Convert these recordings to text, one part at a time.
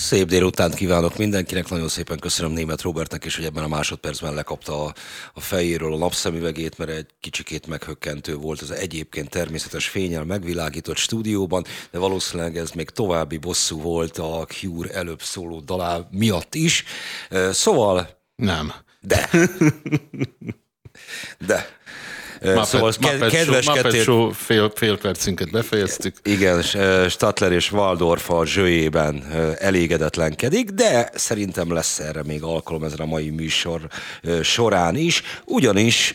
Szép délután kívánok mindenkinek, nagyon szépen köszönöm német Robertnek is, hogy ebben a másodpercben lekapta a, a fejéről a napszemüvegét, mert egy kicsikét meghökkentő volt az egyébként természetes fényel megvilágított stúdióban, de valószínűleg ez még további bosszú volt a Cure előbb szóló dalá miatt is. Szóval... Nem. De. De. Muppet, szóval Muppet kedves Show, Muppet Show fél, fél percünket befejeztük. Igen, Statler és Waldorf a zsőjében elégedetlenkedik, de szerintem lesz erre még alkalom ezen a mai műsor során is, ugyanis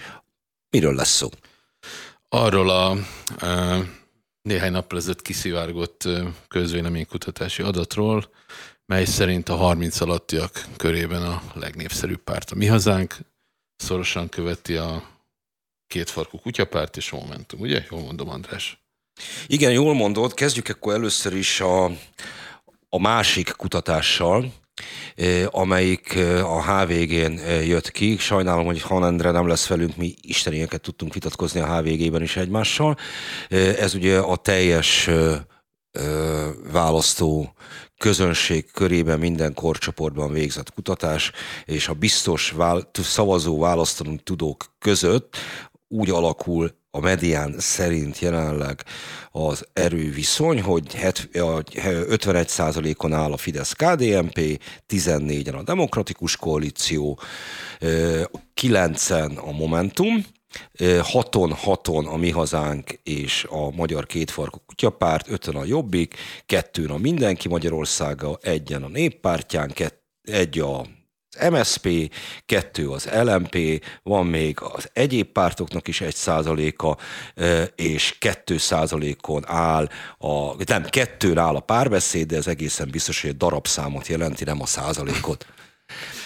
miről lesz szó? Arról a néhány nappal ezelőtt kiszivárgott közvéleménykutatási adatról, mely szerint a 30 alattiak körében a legnépszerűbb párt a Mi Hazánk, szorosan követi a kétfarkú kutyapárt és a Momentum, ugye? Jól mondom, András? Igen, jól mondod. Kezdjük akkor először is a, a másik kutatással, eh, amelyik eh, a HVG-n eh, jött ki. Sajnálom, hogy Han Endre nem lesz velünk, mi istenieket tudtunk vitatkozni a HVG-ben is egymással. Ez ugye a teljes választó közönség körében minden korcsoportban végzett kutatás, és a biztos vál, szavazó választanunk tudók között úgy alakul a medián szerint jelenleg az erőviszony, hogy 51%-on áll a Fidesz-KDNP, 14-en a Demokratikus Koalíció, 9-en a Momentum, haton, haton a Mi Hazánk és a Magyar Kétfarkú Kutyapárt, ötön a Jobbik, kettőn a Mindenki Magyarországa, egyen a Néppártyán, egy a MSP, kettő az LMP, van még az egyéb pártoknak is egy százaléka, és kettő százalékon áll, a, nem, kettőn áll a párbeszéd, de ez egészen biztos, hogy egy darabszámot jelenti, nem a százalékot.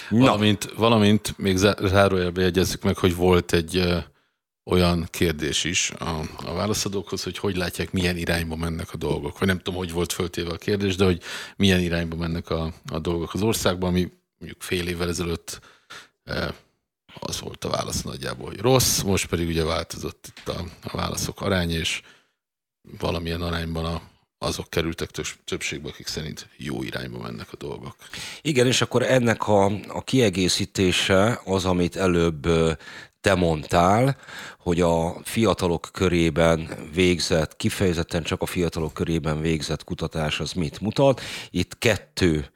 Na. Valamint, valamint még zárójelbe jegyezzük meg, hogy volt egy ö, olyan kérdés is a, a válaszadókhoz, hogy hogy látják, milyen irányba mennek a dolgok. Vagy nem tudom, hogy volt föltéve a kérdés, de hogy milyen irányba mennek a, a dolgok az országban, ami mondjuk fél évvel ezelőtt eh, az volt a válasz nagyjából, hogy rossz, most pedig ugye változott itt a, a válaszok arány, és valamilyen arányban a, azok kerültek többségbe, akik szerint jó irányba mennek a dolgok. Igen, és akkor ennek a, a kiegészítése az, amit előbb te mondtál, hogy a fiatalok körében végzett, kifejezetten csak a fiatalok körében végzett kutatás az mit mutat. Itt kettő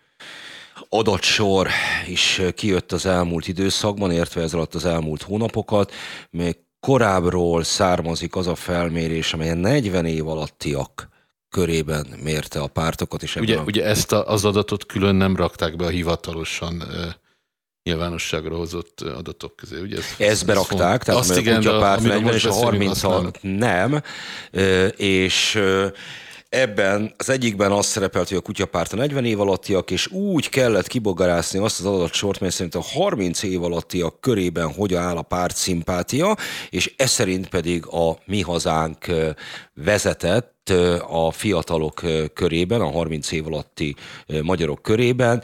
adatsor is kijött az elmúlt időszakban, értve ez alatt az elmúlt hónapokat, még korábbról származik az a felmérés, amely 40 év alattiak körében mérte a pártokat. És ugye, a... ugye ezt a, az adatot külön nem rakták be a hivatalosan nyilvánosságra hozott adatok közé. Ugye ez, ezt berakták, ez tehát azt igen, a kutyapárt 40 és a 30 nem. nem, és Ebben az egyikben az szerepelt, hogy a kutyapárt a 40 év alattiak, és úgy kellett kibogarászni azt az adatsort, mert szerint a 30 év alattiak körében hogyan áll a párt szimpátia, és ez szerint pedig a mi hazánk vezetett a fiatalok körében, a 30 év alatti magyarok körében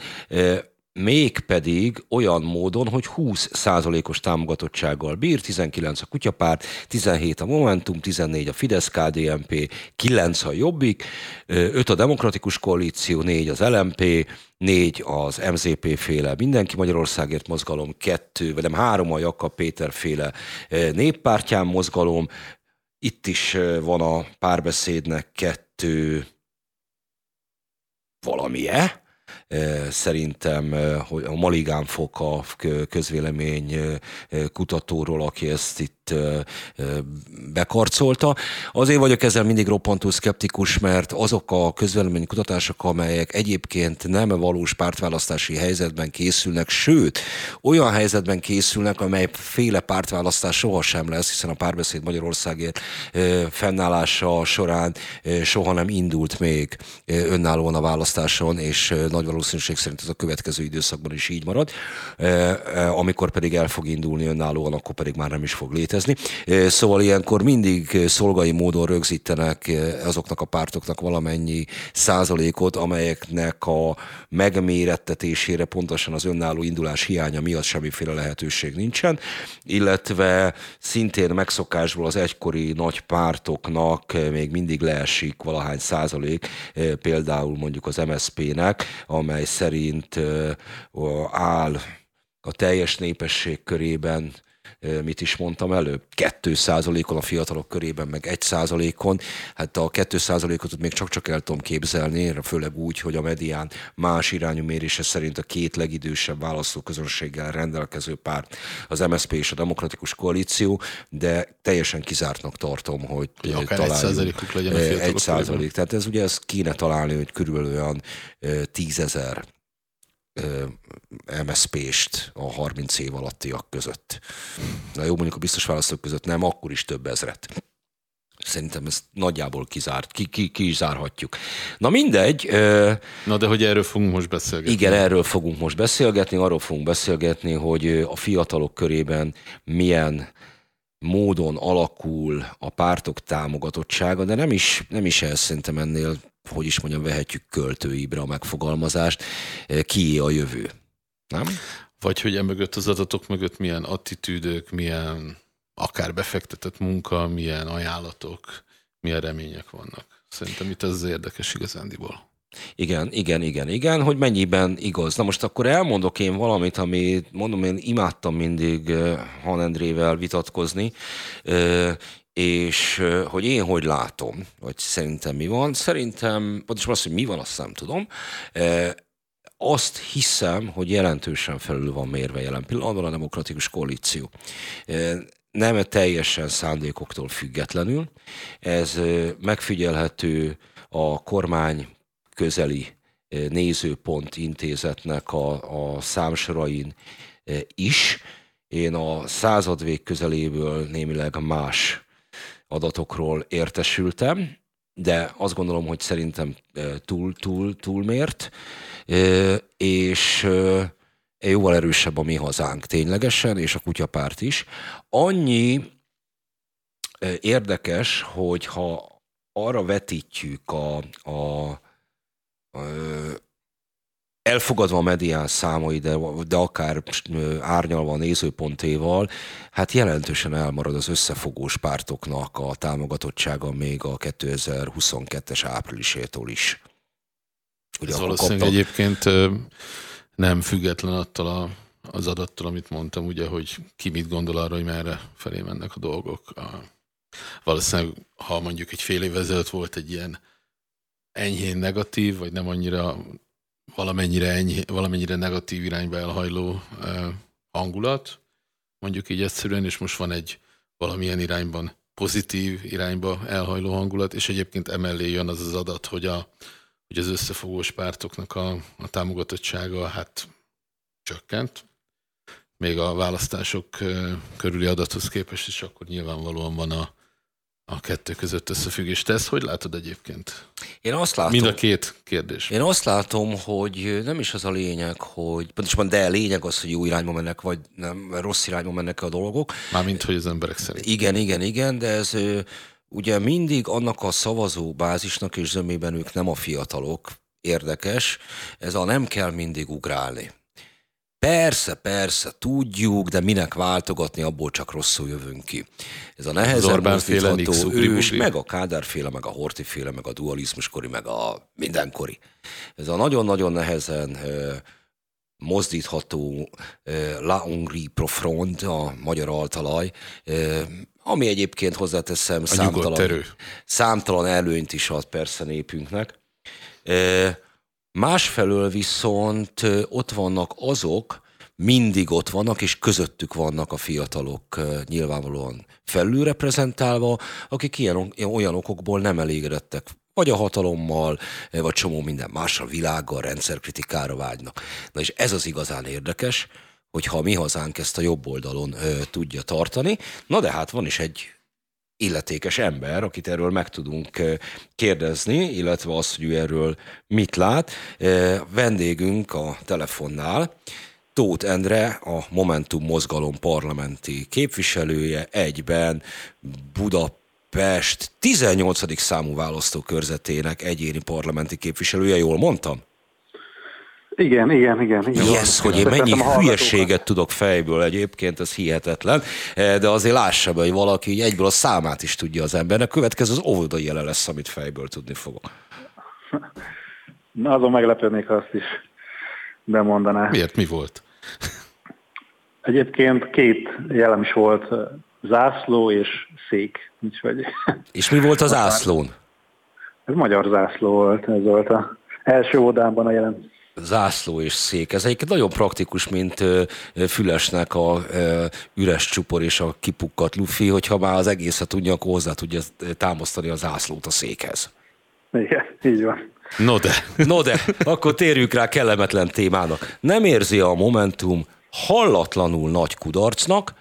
mégpedig olyan módon, hogy 20 százalékos támogatottsággal bír, 19 a Kutyapárt, 17 a Momentum, 14 a Fidesz-KDNP, 9 a Jobbik, 5 a Demokratikus Koalíció, 4 az LMP, 4 az MZP féle Mindenki Magyarországért mozgalom, 2, vagy nem 3 a Jakab Péter féle néppártyán mozgalom, itt is van a párbeszédnek kettő valamie, Szerintem hogy a Maligán Fok a közvélemény kutatóról, aki ezt itt bekarcolta. Azért vagyok ezzel mindig roppantó szkeptikus, mert azok a kutatások, amelyek egyébként nem valós pártválasztási helyzetben készülnek, sőt, olyan helyzetben készülnek, amely féle pártválasztás sohasem lesz, hiszen a párbeszéd Magyarországért fennállása során soha nem indult még önállóan a választáson, és nagy valószínűség szerint ez a következő időszakban is így marad. Amikor pedig el fog indulni önállóan, akkor pedig már nem is fog létezni. Szóval ilyenkor mindig szolgai módon rögzítenek azoknak a pártoknak valamennyi százalékot, amelyeknek a megmérettetésére pontosan az önálló indulás hiánya miatt semmiféle lehetőség nincsen, illetve szintén megszokásból az egykori nagy pártoknak még mindig leesik valahány százalék, például mondjuk az MSZP-nek, amely szerint áll a teljes népesség körében mit is mondtam előbb, 2%-on a fiatalok körében, meg 1%-on. Hát a 2%-ot még csak-csak el tudom képzelni, főleg úgy, hogy a medián más irányú mérése szerint a két legidősebb választóközönséggel rendelkező párt, az MSZP és a Demokratikus Koalíció, de teljesen kizártnak tartom, hogy ja, találjuk. legyen a Egy százalék. Tehát ez ugye ezt kéne találni, hogy körülbelül olyan tízezer MSZP-st a 30 év alattiak között. Na jó, mondjuk a biztos választók között nem, akkor is több ezret. Szerintem ezt nagyjából kizárt, ki, ki, ki is zárhatjuk. Na mindegy. Na de hogy erről fogunk most beszélgetni. Igen, erről fogunk most beszélgetni, arról fogunk beszélgetni, hogy a fiatalok körében milyen módon alakul a pártok támogatottsága, de nem is, nem is el szerintem ennél hogy is mondjam, vehetjük költőibre a megfogalmazást, eh, ki a jövő. Nem? Vagy hogy emögött az adatok mögött milyen attitűdök, milyen akár befektetett munka, milyen ajánlatok, milyen remények vannak. Szerintem itt ez az érdekes igazándiból. Igen, igen, igen, igen, hogy mennyiben igaz. Na most akkor elmondok én valamit, ami mondom, én imádtam mindig eh, Han Endrével vitatkozni, eh, és hogy én hogy látom, vagy szerintem mi van, szerintem, pontosan azt, hogy mi van, azt nem tudom, azt hiszem, hogy jelentősen felül van mérve jelen pillanatban a demokratikus koalíció. Nem teljesen szándékoktól függetlenül. Ez megfigyelhető a kormány közeli nézőpont intézetnek a, a számsorain is. Én a századvég közeléből némileg más adatokról értesültem, de azt gondolom, hogy szerintem túl, túl, túlmért, és jóval erősebb a mi hazánk ténylegesen, és a kutyapárt is. Annyi érdekes, hogy ha arra vetítjük a, a, a elfogadva a medián számai, de, de akár árnyalva a nézőpontéval, hát jelentősen elmarad az összefogós pártoknak a támogatottsága még a 2022-es áprilisétól is. Ugye Ez valószínűleg kaptam... egyébként nem független attól a, az adattól, amit mondtam, ugye, hogy ki mit gondol arra, hogy merre felé mennek a dolgok. A, valószínűleg, ha mondjuk egy fél év ezelőtt volt egy ilyen enyhén negatív, vagy nem annyira valamennyire, enyhé, valamennyire negatív irányba elhajló hangulat, mondjuk így egyszerűen, és most van egy valamilyen irányban pozitív irányba elhajló hangulat, és egyébként emellé jön az az adat, hogy, a, hogy az összefogós pártoknak a, a támogatottsága hát csökkent, még a választások körüli adathoz képest is, akkor nyilvánvalóan van a, a kettő között összefüggés. Te ezt hogy látod egyébként? Én azt látom. Mind a két kérdés. Én azt látom, hogy nem is az a lényeg, hogy pontosabban, de a lényeg az, hogy jó irányba mennek, vagy nem, rossz irányba mennek a dolgok. Mármint, hogy az emberek szerint. Igen, igen, igen, de ez ugye mindig annak a szavazó bázisnak és zömében ők nem a fiatalok, érdekes, ez a nem kell mindig ugrálni. Persze, persze, tudjuk, de minek váltogatni, abból csak rosszul jövünk ki. Ez a nehezen mozdítható ős, meg a Kádárféle, meg a Hortiféle, meg a dualizmuskori, meg a mindenkori. Ez a nagyon-nagyon nehezen mozdítható La Hongrie Profront, a magyar altalaj, ami egyébként hozzáteszem számtalan, számtalan előnyt is ad persze népünknek. Másfelől viszont ott vannak azok, mindig ott vannak, és közöttük vannak a fiatalok nyilvánvalóan felülreprezentálva, akik ilyen, olyan okokból nem elégedettek vagy a hatalommal, vagy csomó minden mással, világgal, rendszerkritikára vágynak. Na és ez az igazán érdekes, hogyha mi hazánk ezt a jobb oldalon ö, tudja tartani. Na de hát van is egy illetékes ember, akit erről meg tudunk kérdezni, illetve azt, hogy ő erről mit lát. Vendégünk a telefonnál, Tóth Endre, a Momentum mozgalom parlamenti képviselője, egyben Budapest 18. számú választókörzetének egyéni parlamenti képviselője, jól mondtam? Igen, igen, igen. igen. Yes, hogy én mennyi hülyeséget tudok fejből egyébként, ez hihetetlen, eh, de azért lássa be, hogy valaki így egyből a számát is tudja az embernek. Következő az óvodai jele lesz, amit fejből tudni fogok. Na, azon meglepődnék azt is. bemondaná. Miért? Mi volt? Egyébként két jelem is volt, zászló és szék. Úgyhogy... És mi volt az zászlón? Ez magyar zászló volt, ez volt a első oldalban a jelen zászló és szék. Ez egyébként nagyon praktikus, mint Fülesnek a üres csupor és a kipukkat lufi, hogyha már az egészet tudja, akkor hozzá tudja támasztani a zászlót a székhez. Igen, így van. No de. No de, akkor térjük rá kellemetlen témának. Nem érzi a Momentum hallatlanul nagy kudarcnak,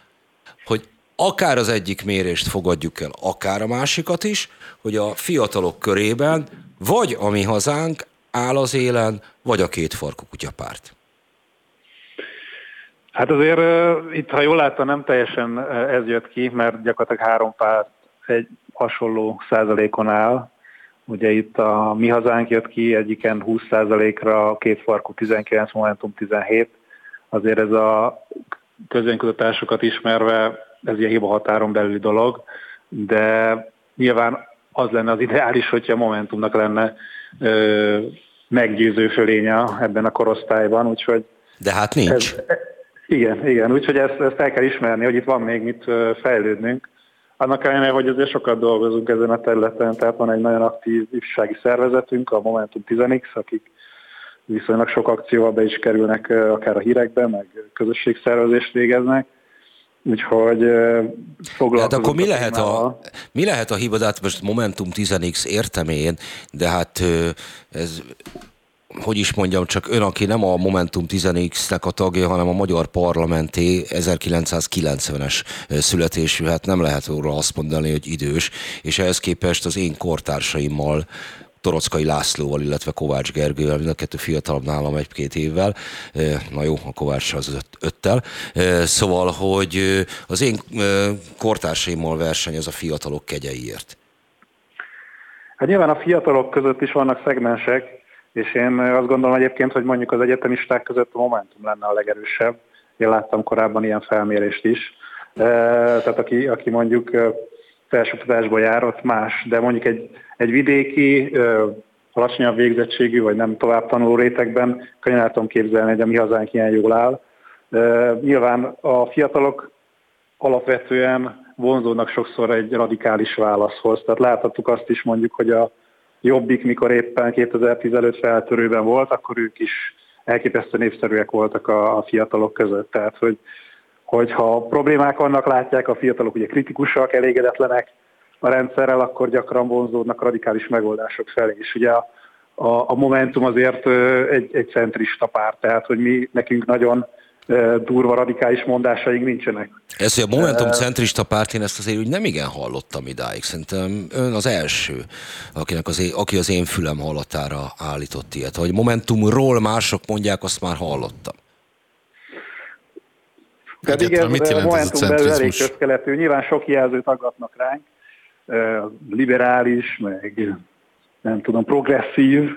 hogy akár az egyik mérést fogadjuk el, akár a másikat is, hogy a fiatalok körében vagy a mi hazánk áll az élen, vagy a két farkú kutyapárt? Hát azért itt, ha jól láttam, nem teljesen ez jött ki, mert gyakorlatilag három párt egy hasonló százalékon áll. Ugye itt a mi hazánk jött ki, egyiken 20 százalékra, a két farkú 19, Momentum 17. Azért ez a közönkutatásokat ismerve, ez ilyen hiba határon belüli dolog, de nyilván az lenne az ideális, hogyha Momentumnak lenne meggyőző fölénye ebben a korosztályban, úgyhogy... De hát nincs. Ez, igen, igen, úgyhogy ezt, ezt el kell ismerni, hogy itt van még mit fejlődnünk. Annak ellenére, hogy azért sokat dolgozunk ezen a területen, tehát van egy nagyon aktív ifjúsági szervezetünk, a Momentum 10X, akik viszonylag sok akcióval be is kerülnek akár a hírekbe, meg közösségszervezést végeznek. Úgyhogy foglalkozunk. Hát akkor mi lehet, a, mi lehet a hiba, de hát most Momentum 10X értem én, de hát ez hogy is mondjam, csak ön, aki nem a Momentum 10X-nek a tagja, hanem a Magyar Parlamenté 1990-es születésű, hát nem lehet róla azt mondani, hogy idős, és ehhez képest az én kortársaimmal Torockai Lászlóval, illetve Kovács Gergővel, mind a kettő fiatalabb nálam egy-két évvel, na jó, a Kovács az öt, öttel, szóval, hogy az én kortársaimmal versenyez a fiatalok kegyeiért. Hát nyilván a fiatalok között is vannak szegmensek, és én azt gondolom egyébként, hogy mondjuk az egyetemisták között a Momentum lenne a legerősebb. Én láttam korábban ilyen felmérést is. Tehát aki, aki mondjuk felsőoktatásba járott más, de mondjuk egy, egy vidéki, alacsonyabb végzettségű, vagy nem tovább tanuló rétegben könnyen el tudom képzelni, hogy a mi hazánk ilyen jól áll. Nyilván a fiatalok alapvetően vonzódnak sokszor egy radikális válaszhoz. Tehát láthattuk azt is mondjuk, hogy a Jobbik, mikor éppen 2015 feltörőben volt, akkor ők is elképesztően népszerűek voltak a fiatalok között. Tehát, hogy hogyha problémák vannak, látják a fiatalok ugye kritikusak, elégedetlenek a rendszerrel, akkor gyakran vonzódnak radikális megoldások felé. És ugye a, a, a Momentum azért egy, egy centrista párt, tehát hogy mi nekünk nagyon durva radikális mondásaink nincsenek. Ez, hogy a Momentum centrista párt, én ezt azért úgy nem igen hallottam idáig. Szerintem ön az első, akinek az én, aki az én fülem hallatára állított ilyet. Hogy Momentumról mások mondják, azt már hallottam. Pedig ez mit jelent ez a belül elég közkeletű. Nyilván sok jelzőt aggatnak ránk. Liberális, meg nem tudom, progresszív,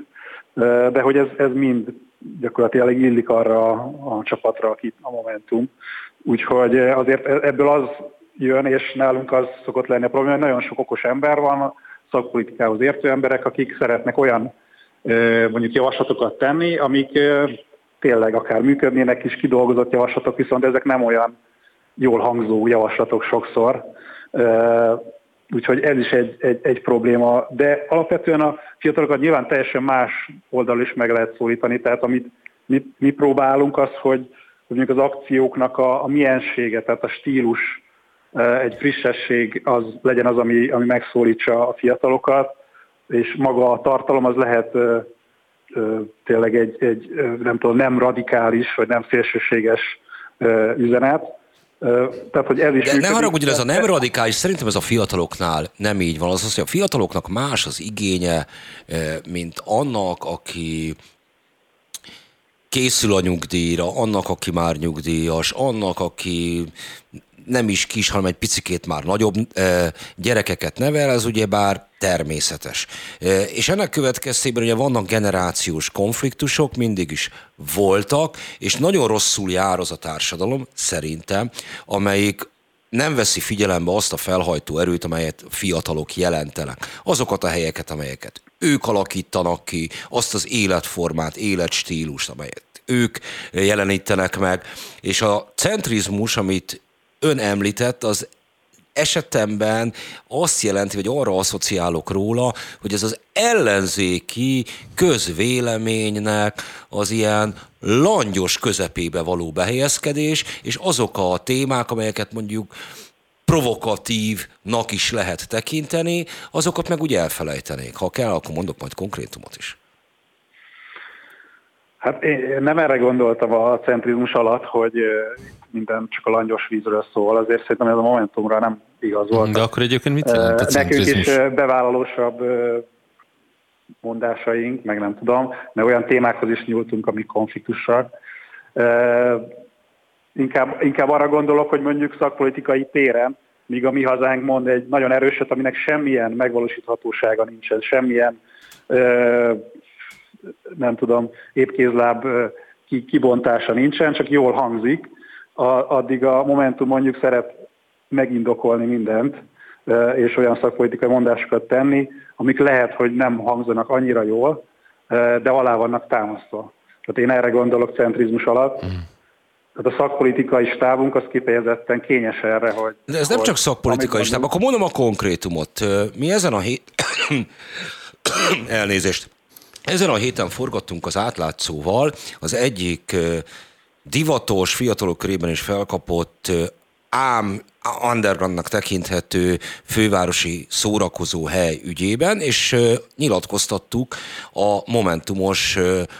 de hogy ez, ez mind gyakorlatilag illik arra a csapatra, aki a Momentum. Úgyhogy azért e-, ebből az jön, és nálunk az szokott lenni a probléma, hogy nagyon sok okos ember van, szakpolitikához értő emberek, akik szeretnek olyan mondjuk javaslatokat tenni, amik tényleg akár működnének is, kidolgozott javaslatok, viszont ezek nem olyan jól hangzó javaslatok sokszor. Úgyhogy ez is egy, egy, egy probléma, de alapvetően a fiatalokat nyilván teljesen más oldal is meg lehet szólítani, tehát amit mi, mi próbálunk az, hogy, hogy mondjuk az akcióknak a, a miensége, tehát a stílus, egy frissesség az legyen az, ami, ami megszólítsa a fiatalokat, és maga a tartalom az lehet tényleg egy, egy nem tudom, nem radikális, vagy nem szélsőséges üzenet, tehát, hogy ez is De ne haragudj, ez a nem radikális, szerintem ez a fiataloknál nem így van. Az az, hogy a fiataloknak más az igénye, mint annak, aki készül a nyugdíjra, annak, aki már nyugdíjas, annak, aki nem is kis, hanem egy picikét már nagyobb gyerekeket nevel, ez ugye bár természetes. És ennek következtében ugye vannak generációs konfliktusok, mindig is voltak, és nagyon rosszul jár az a társadalom, szerintem, amelyik nem veszi figyelembe azt a felhajtó erőt, amelyet fiatalok jelentenek. Azokat a helyeket, amelyeket ők alakítanak ki, azt az életformát, életstílust, amelyet ők jelenítenek meg. És a centrizmus, amit ön említett, az esetemben azt jelenti, vagy arra asszociálok róla, hogy ez az ellenzéki közvéleménynek az ilyen langyos közepébe való behelyezkedés, és azok a témák, amelyeket mondjuk provokatívnak is lehet tekinteni, azokat meg úgy elfelejtenék. Ha kell, akkor mondok majd konkrétumot is. Hát én nem erre gondoltam a centrizmus alatt, hogy minden csak a langyos vízről szól, azért szerintem ez a Momentumra nem igaz volt. De akkor egyébként mit jelent a? Nekünk is bevállalósabb mondásaink, meg nem tudom, mert olyan témákhoz is nyúltunk, amik konfliktusak. Inkább, inkább arra gondolok, hogy mondjuk szakpolitikai téren, míg a mi hazánk mond egy nagyon erőset, aminek semmilyen megvalósíthatósága nincsen, semmilyen nem tudom, épkézláb kibontása nincsen, csak jól hangzik, addig a Momentum mondjuk szeret megindokolni mindent, és olyan szakpolitikai mondásokat tenni, amik lehet, hogy nem hangzanak annyira jól, de alá vannak támasztva. Tehát én erre gondolok centrizmus alatt. Mm. Tehát a szakpolitikai stábunk az kifejezetten kényes erre, hogy... De ez hogy nem csak szakpolitikai stáb, akkor mondom a konkrétumot. Mi ezen a hét... Elnézést. Ezen a héten forgattunk az átlátszóval az egyik divatos, fiatalok körében is felkapott ám undergroundnak tekinthető fővárosi szórakozó hely ügyében, és nyilatkoztattuk a momentumos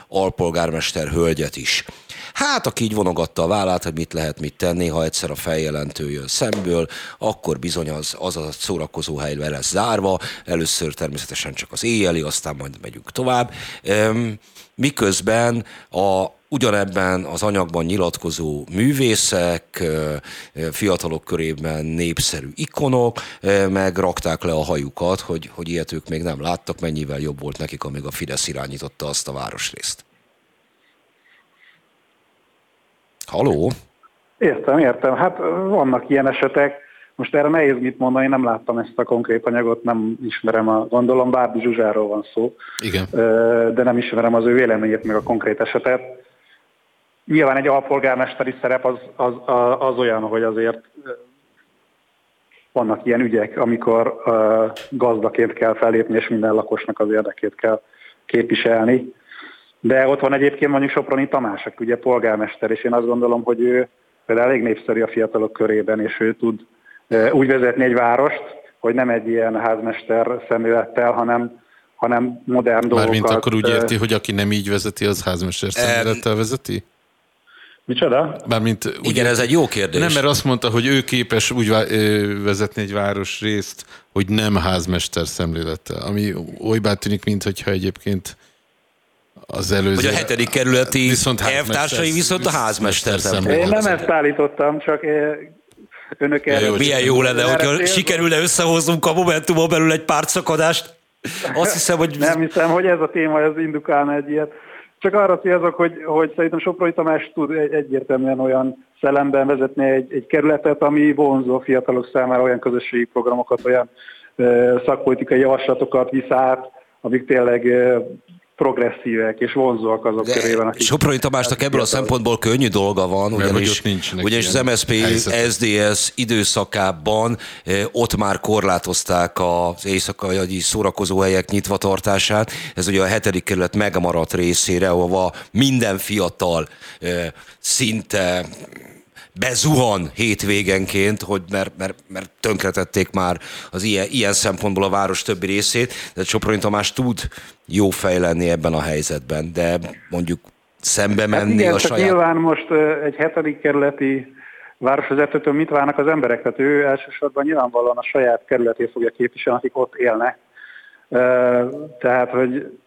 alpolgármester hölgyet is. Hát, aki így vonogatta a vállát, hogy mit lehet mit tenni, ha egyszer a feljelentő jön szemből, akkor bizony az, az a szórakozó hely le lesz zárva, először természetesen csak az éjjeli, aztán majd megyünk tovább. Miközben a ugyanebben az anyagban nyilatkozó művészek, fiatalok körében népszerű ikonok, meg rakták le a hajukat, hogy, hogy ilyet ők még nem láttak, mennyivel jobb volt nekik, amíg a Fidesz irányította azt a városrészt. Haló? Értem, értem. Hát vannak ilyen esetek. Most erre nehéz mit mondani, nem láttam ezt a konkrét anyagot, nem ismerem a, gondolom Bárdi Zsuzsáról van szó. Igen. De nem ismerem az ő véleményét, meg a konkrét esetet. Nyilván egy alpolgármesteri szerep az, az, az olyan, hogy azért vannak ilyen ügyek, amikor gazdaként kell fellépni, és minden lakosnak az érdekét kell képviselni. De ott van egyébként mondjuk Soproni Tamás, aki ugye polgármester, és én azt gondolom, hogy ő például elég népszerű a fiatalok körében, és ő tud úgy vezetni egy várost, hogy nem egy ilyen házmester szemlélettel, hanem, hanem modern dolgokat. Mármint akkor úgy érti, hogy aki nem így vezeti, az házmester szemlélettel vezeti? Micsoda? Mármint, ugye, Igen, ez egy jó kérdés. Nem, mert azt mondta, hogy ő képes úgy vezetni egy város részt, hogy nem házmester szemlélettel, ami olybá tűnik, mintha egyébként az előző... Hogy a hetedik kerületi viszont elvtársai viszont a házmester szemlélettel. Én nem ezt állítottam, csak önök erre... Jó, milyen jó lenne, hogy sikerülne összehoznunk a Momentumon belül egy pártszakadást. Azt hiszem, hogy... Nem hiszem, hogy ez a téma, ez indukálna egy ilyet. Csak arra célzok, hogy, hogy szerintem Soproni Tamás tud egyértelműen olyan szellemben vezetni egy, egy kerületet, ami vonzó a fiatalok számára olyan közösségi programokat, olyan szakpolitikai javaslatokat visz át, amik tényleg progresszívek és vonzóak azok De körében. Akik Soproni Tamásnak ebből a szempontból könnyű dolga van, ugyanis, ugyanis az MSZP SDS időszakában eh, ott már korlátozták az éjszakai szórakozóhelyek nyitvatartását. Ez ugye a hetedik kerület megmaradt részére, ahova minden fiatal eh, szinte bezuhan hétvégenként, hogy mert, mert, mert tönkretették már az ilyen, ilyen szempontból a város többi részét, de Soproni Tamás tud jó fej lenni ebben a helyzetben, de mondjuk szembe hát menni hát igen, a saját... nyilván most egy hetedik kerületi városvezetőtől mit várnak az emberek? Tehát ő elsősorban nyilvánvalóan a saját kerületét fogja képviselni, akik ott élnek. Tehát, hogy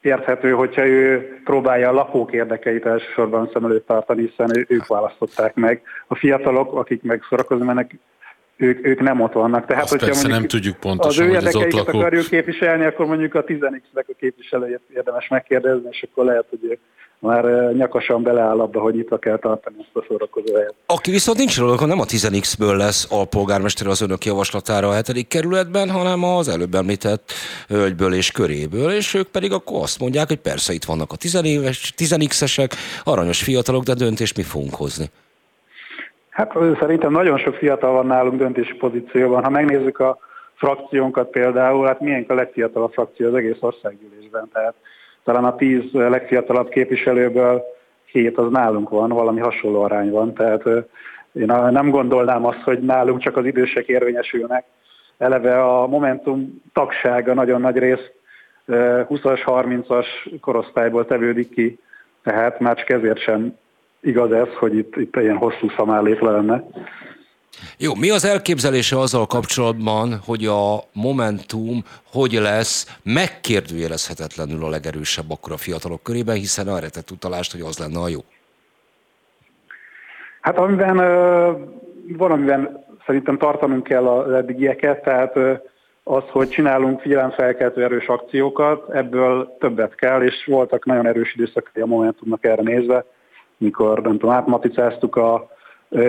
érthető, hogyha ő próbálja a lakók érdekeit elsősorban szem előtt tartani, hiszen ők választották meg. A fiatalok, akik meg szórakozni mennek, ők, ők nem ott vannak. Tehát, Azt hogyha nem tudjuk pontosan, az ő érdekeiket lakók... akarjuk képviselni, akkor mondjuk a 10 nek a képviselőjét érdemes megkérdezni, és akkor lehet, hogy már nyakasan beleáll abba, hogy itt kell tartani ezt a szórakozó helyet. Aki viszont nincs róla, akkor nem a 10X-ből lesz alpolgármester az önök javaslatára a 7. kerületben, hanem az előbb említett hölgyből és köréből, és ők pedig akkor azt mondják, hogy persze itt vannak a 10 éves, 10X-esek, aranyos fiatalok, de döntést mi fogunk hozni. Hát szerintem nagyon sok fiatal van nálunk döntési pozícióban. Ha megnézzük a frakciónkat például, hát milyen a legfiatalabb frakció az egész országgyűlésben. Tehát talán a tíz legfiatalabb képviselőből hét az nálunk van, valami hasonló arány van. Tehát én nem gondolnám azt, hogy nálunk csak az idősek érvényesülnek. Eleve a Momentum tagsága nagyon nagy rész 20-as, 30-as korosztályból tevődik ki, tehát már csak ezért sem igaz ez, hogy itt, itt ilyen hosszú szamálét lenne. Jó, mi az elképzelése azzal kapcsolatban, hogy a Momentum hogy lesz megkérdőjelezhetetlenül a legerősebb akkor a fiatalok körében, hiszen arra tett utalást, hogy az lenne a jó? Hát amiben valamiben szerintem tartanunk kell az eddigieket, tehát az, hogy csinálunk figyelemfelkeltő erős akciókat, ebből többet kell, és voltak nagyon erős időszakai a Momentumnak erre nézve, mikor nem tudom, átmaticáztuk a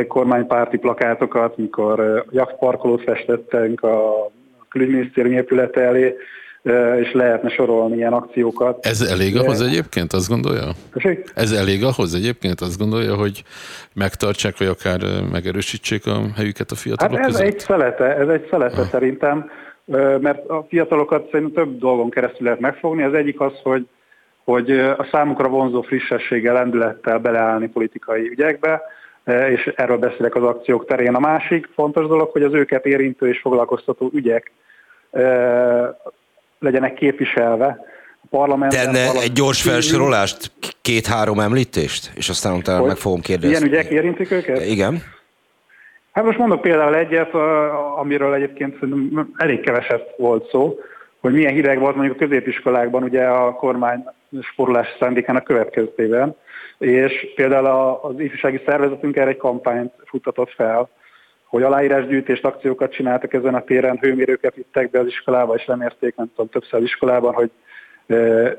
kormánypárti plakátokat, mikor jaktparkolót festettünk a külügyminisztérium épülete elé, és lehetne sorolni ilyen akciókat. Ez elég ahhoz egyébként, azt gondolja? Köszönjük? Ez elég ahhoz egyébként, azt gondolja, hogy megtartsák, vagy akár megerősítsék a helyüket a fiatalok hát ez között? egy szelete, ez egy szelete ah. szerintem, mert a fiatalokat szerintem több dolgon keresztül lehet megfogni. Az egyik az, hogy hogy a számukra vonzó frissességgel, lendülettel beleállni politikai ügyekbe, és erről beszélek az akciók terén. A másik fontos dolog, hogy az őket érintő és foglalkoztató ügyek legyenek képviselve. A parlamentben Tenne egy gyors felsorolást, két-három említést, és aztán utána meg fogom kérdezni. Ilyen ügyek érintik őket? Igen. Hát most mondok például egyet, amiről egyébként elég keveset volt szó, hogy milyen hideg volt mondjuk a középiskolákban ugye a kormány sporolási szándékának következtében, és például az ifjúsági szervezetünk erre egy kampányt futtatott fel, hogy aláírásgyűjtést, akciókat csináltak ezen a téren, hőmérőket vittek be az iskolába, és lemérték, nem tudom, többször iskolában, hogy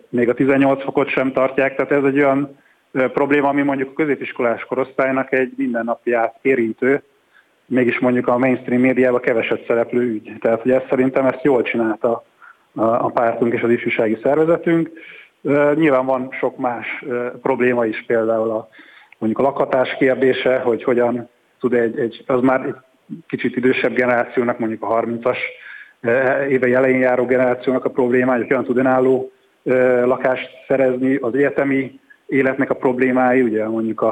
még a 18 fokot sem tartják, tehát ez egy olyan probléma, ami mondjuk a középiskolás korosztálynak egy mindennapját érintő, mégis mondjuk a mainstream médiában keveset szereplő ügy. Tehát, hogy ezt szerintem ezt jól csinálta a pártunk és az ifjúsági szervezetünk. Nyilván van sok más probléma is, például a, mondjuk a lakhatás kérdése, hogy hogyan tud egy, egy, az már egy kicsit idősebb generációnak, mondjuk a 30-as éve elején járó generációnak a problémája, hogy hogyan tud önálló lakást szerezni, az egyetemi életnek a problémái, ugye mondjuk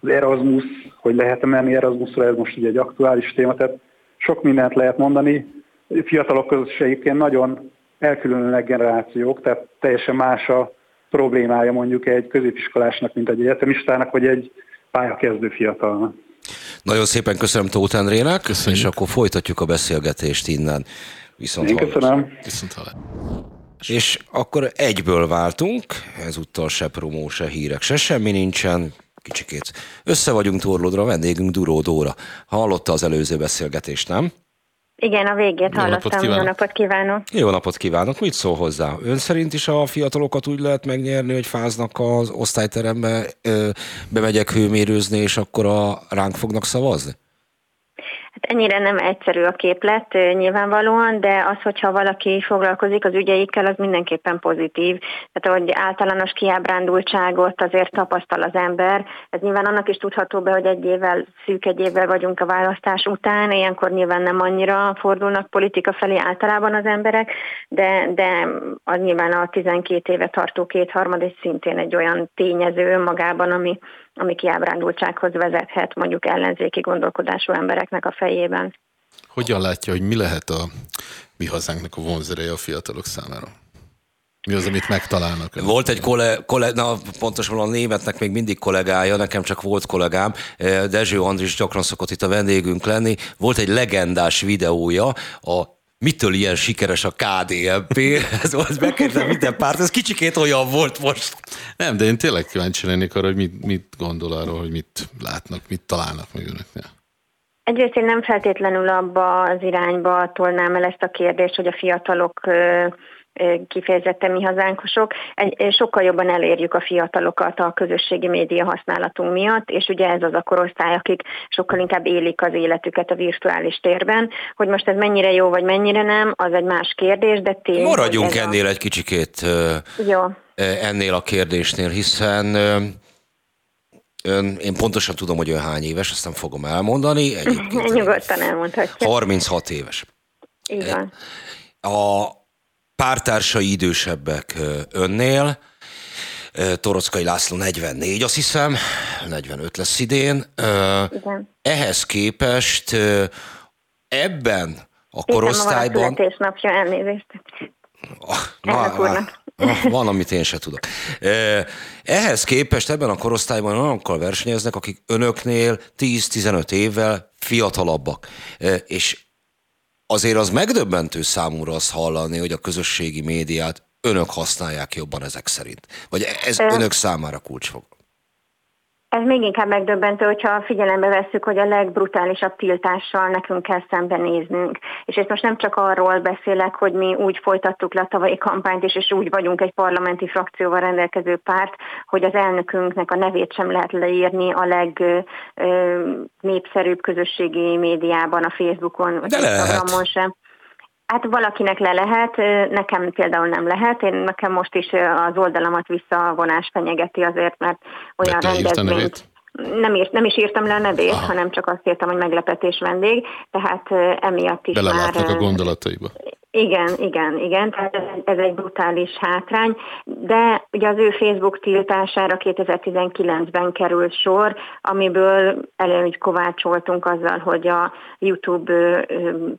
az Erasmus, hogy lehet menni Erasmusra, ez most ugye egy aktuális téma, tehát sok mindent lehet mondani. Fiatalok között is egyébként nagyon elkülönülnek generációk, tehát teljesen más a problémája mondjuk egy középiskolásnak, mint egy egyetemistának, vagy egy pályakezdő fiatalnak. Nagyon szépen köszönöm Tóth Endrének, Köszönjük. és akkor folytatjuk a beszélgetést innen. Viszont Én köszönöm. Viszont És akkor egyből váltunk, ezúttal se promó, se hírek, se semmi nincsen, kicsikét össze vagyunk torlódra, vendégünk Duró Dóra. Hallotta az előző beszélgetést, nem? Igen, a végét Jó hallottam. Napot Jó napot kívánok! Jó napot kívánok! Mit szól hozzá? Ön szerint is a fiatalokat úgy lehet megnyerni, hogy fáznak az osztályterembe, bemegyek hőmérőzni, és akkor a ránk fognak szavazni? Hát ennyire nem egyszerű a képlet nyilvánvalóan, de az, hogyha valaki foglalkozik az ügyeikkel, az mindenképpen pozitív. Tehát, hogy általános kiábrándultságot azért tapasztal az ember. Ez nyilván annak is tudható be, hogy egy évvel, szűk egy évvel vagyunk a választás után, ilyenkor nyilván nem annyira fordulnak politika felé általában az emberek, de, de az nyilván a 12 éve tartó kétharmad és szintén egy olyan tényező magában, ami ami kiábrándultsághoz vezethet mondjuk ellenzéki gondolkodású embereknek a fejében. Hogyan látja, hogy mi lehet a mi hazánknak a vonzereje a fiatalok számára? Mi az, amit megtalálnak? Volt egy kolle, kolle, na pontosan a németnek még mindig kollégája, nekem csak volt kollégám, Dezső Andris gyakran szokott itt a vendégünk lenni. Volt egy legendás videója a mitől ilyen sikeres a KDNP? Ez volt, megkérdezem minden párt, ez kicsikét olyan volt most. Nem, de én tényleg kíváncsi lennék arra, hogy mit, mit gondol arról, hogy mit látnak, mit találnak meg önöknél. Egyrészt én nem feltétlenül abba az irányba tolnám el ezt a kérdést, hogy a fiatalok kifejezetten mi hazánkosok, sokkal jobban elérjük a fiatalokat a közösségi média használatunk miatt, és ugye ez az a korosztály, akik sokkal inkább élik az életüket a virtuális térben. Hogy most ez mennyire jó, vagy mennyire nem, az egy más kérdés, de tény. Maradjunk ennél a... egy kicsikét jó. ennél a kérdésnél, hiszen Ön, én pontosan tudom, hogy ön hány éves, azt nem fogom elmondani. Egyébként Nyugodtan elmondhatja. 36 éves. Igen. A pártársai idősebbek önnél, Torockai László 44, azt hiszem, 45 lesz idén. Igen. Ehhez képest ebben a korosztályban... Igen, a elnézést. Ah, na, na, van, amit én se tudok. Ehhez képest ebben a korosztályban olyanokkal versenyeznek, akik önöknél 10-15 évvel fiatalabbak. És azért az megdöbbentő számúra azt hallani, hogy a közösségi médiát önök használják jobban ezek szerint. Vagy ez önök számára kulcsfog. Ez még inkább megdöbbentő, hogyha figyelembe vesszük, hogy a legbrutálisabb tiltással nekünk kell szembenéznünk. És itt most nem csak arról beszélek, hogy mi úgy folytattuk le a tavalyi kampányt, és, és úgy vagyunk egy parlamenti frakcióval rendelkező párt, hogy az elnökünknek a nevét sem lehet leírni a legnépszerűbb közösségi médiában, a Facebookon, vagy Instagramon sem. Hát valakinek le lehet, nekem például nem lehet. Én nekem most is az oldalamat visszavonás fenyegeti azért, mert olyan rendezvényt nem, írt, nem is írtam le a nevét, Aha. hanem csak azt írtam, hogy meglepetés vendég, tehát emiatt is Belelátnak már... a gondolataiba. Igen, igen, igen, tehát ez, ez egy brutális hátrány, de ugye az ő Facebook tiltására 2019-ben került sor, amiből előnyt kovácsoltunk azzal, hogy a YouTube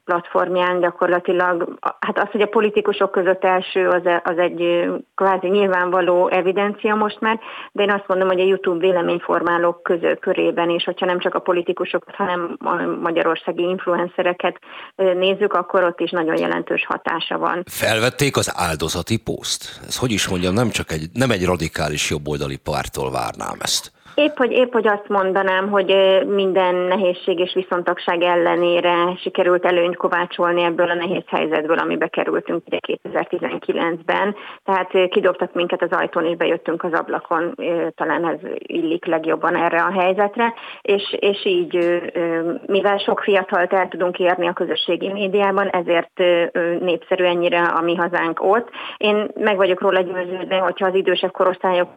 platformján gyakorlatilag, hát az, hogy a politikusok között első, az, az egy kvázi nyilvánvaló evidencia most már, de én azt mondom, hogy a YouTube véleményformálók közül körében is, hogyha nem csak a politikusokat, hanem a magyarországi influencereket nézzük, akkor ott is nagyon jelentős hatása van. Felvették az áldozati poszt? Ez hogy is mondjam, nem csak egy, nem egy radikális jobboldali pártól várnám ezt. Épp hogy, épp, hogy azt mondanám, hogy minden nehézség és viszontagság ellenére sikerült előnyt kovácsolni ebből a nehéz helyzetből, amibe kerültünk ugye 2019-ben. Tehát kidobtak minket az ajtón, és bejöttünk az ablakon, talán ez illik legjobban erre a helyzetre, és, és így, mivel sok fiatalt el tudunk érni a közösségi médiában, ezért népszerű ennyire a mi hazánk ott. Én meg vagyok róla győződve, hogyha az idősebb korosztályok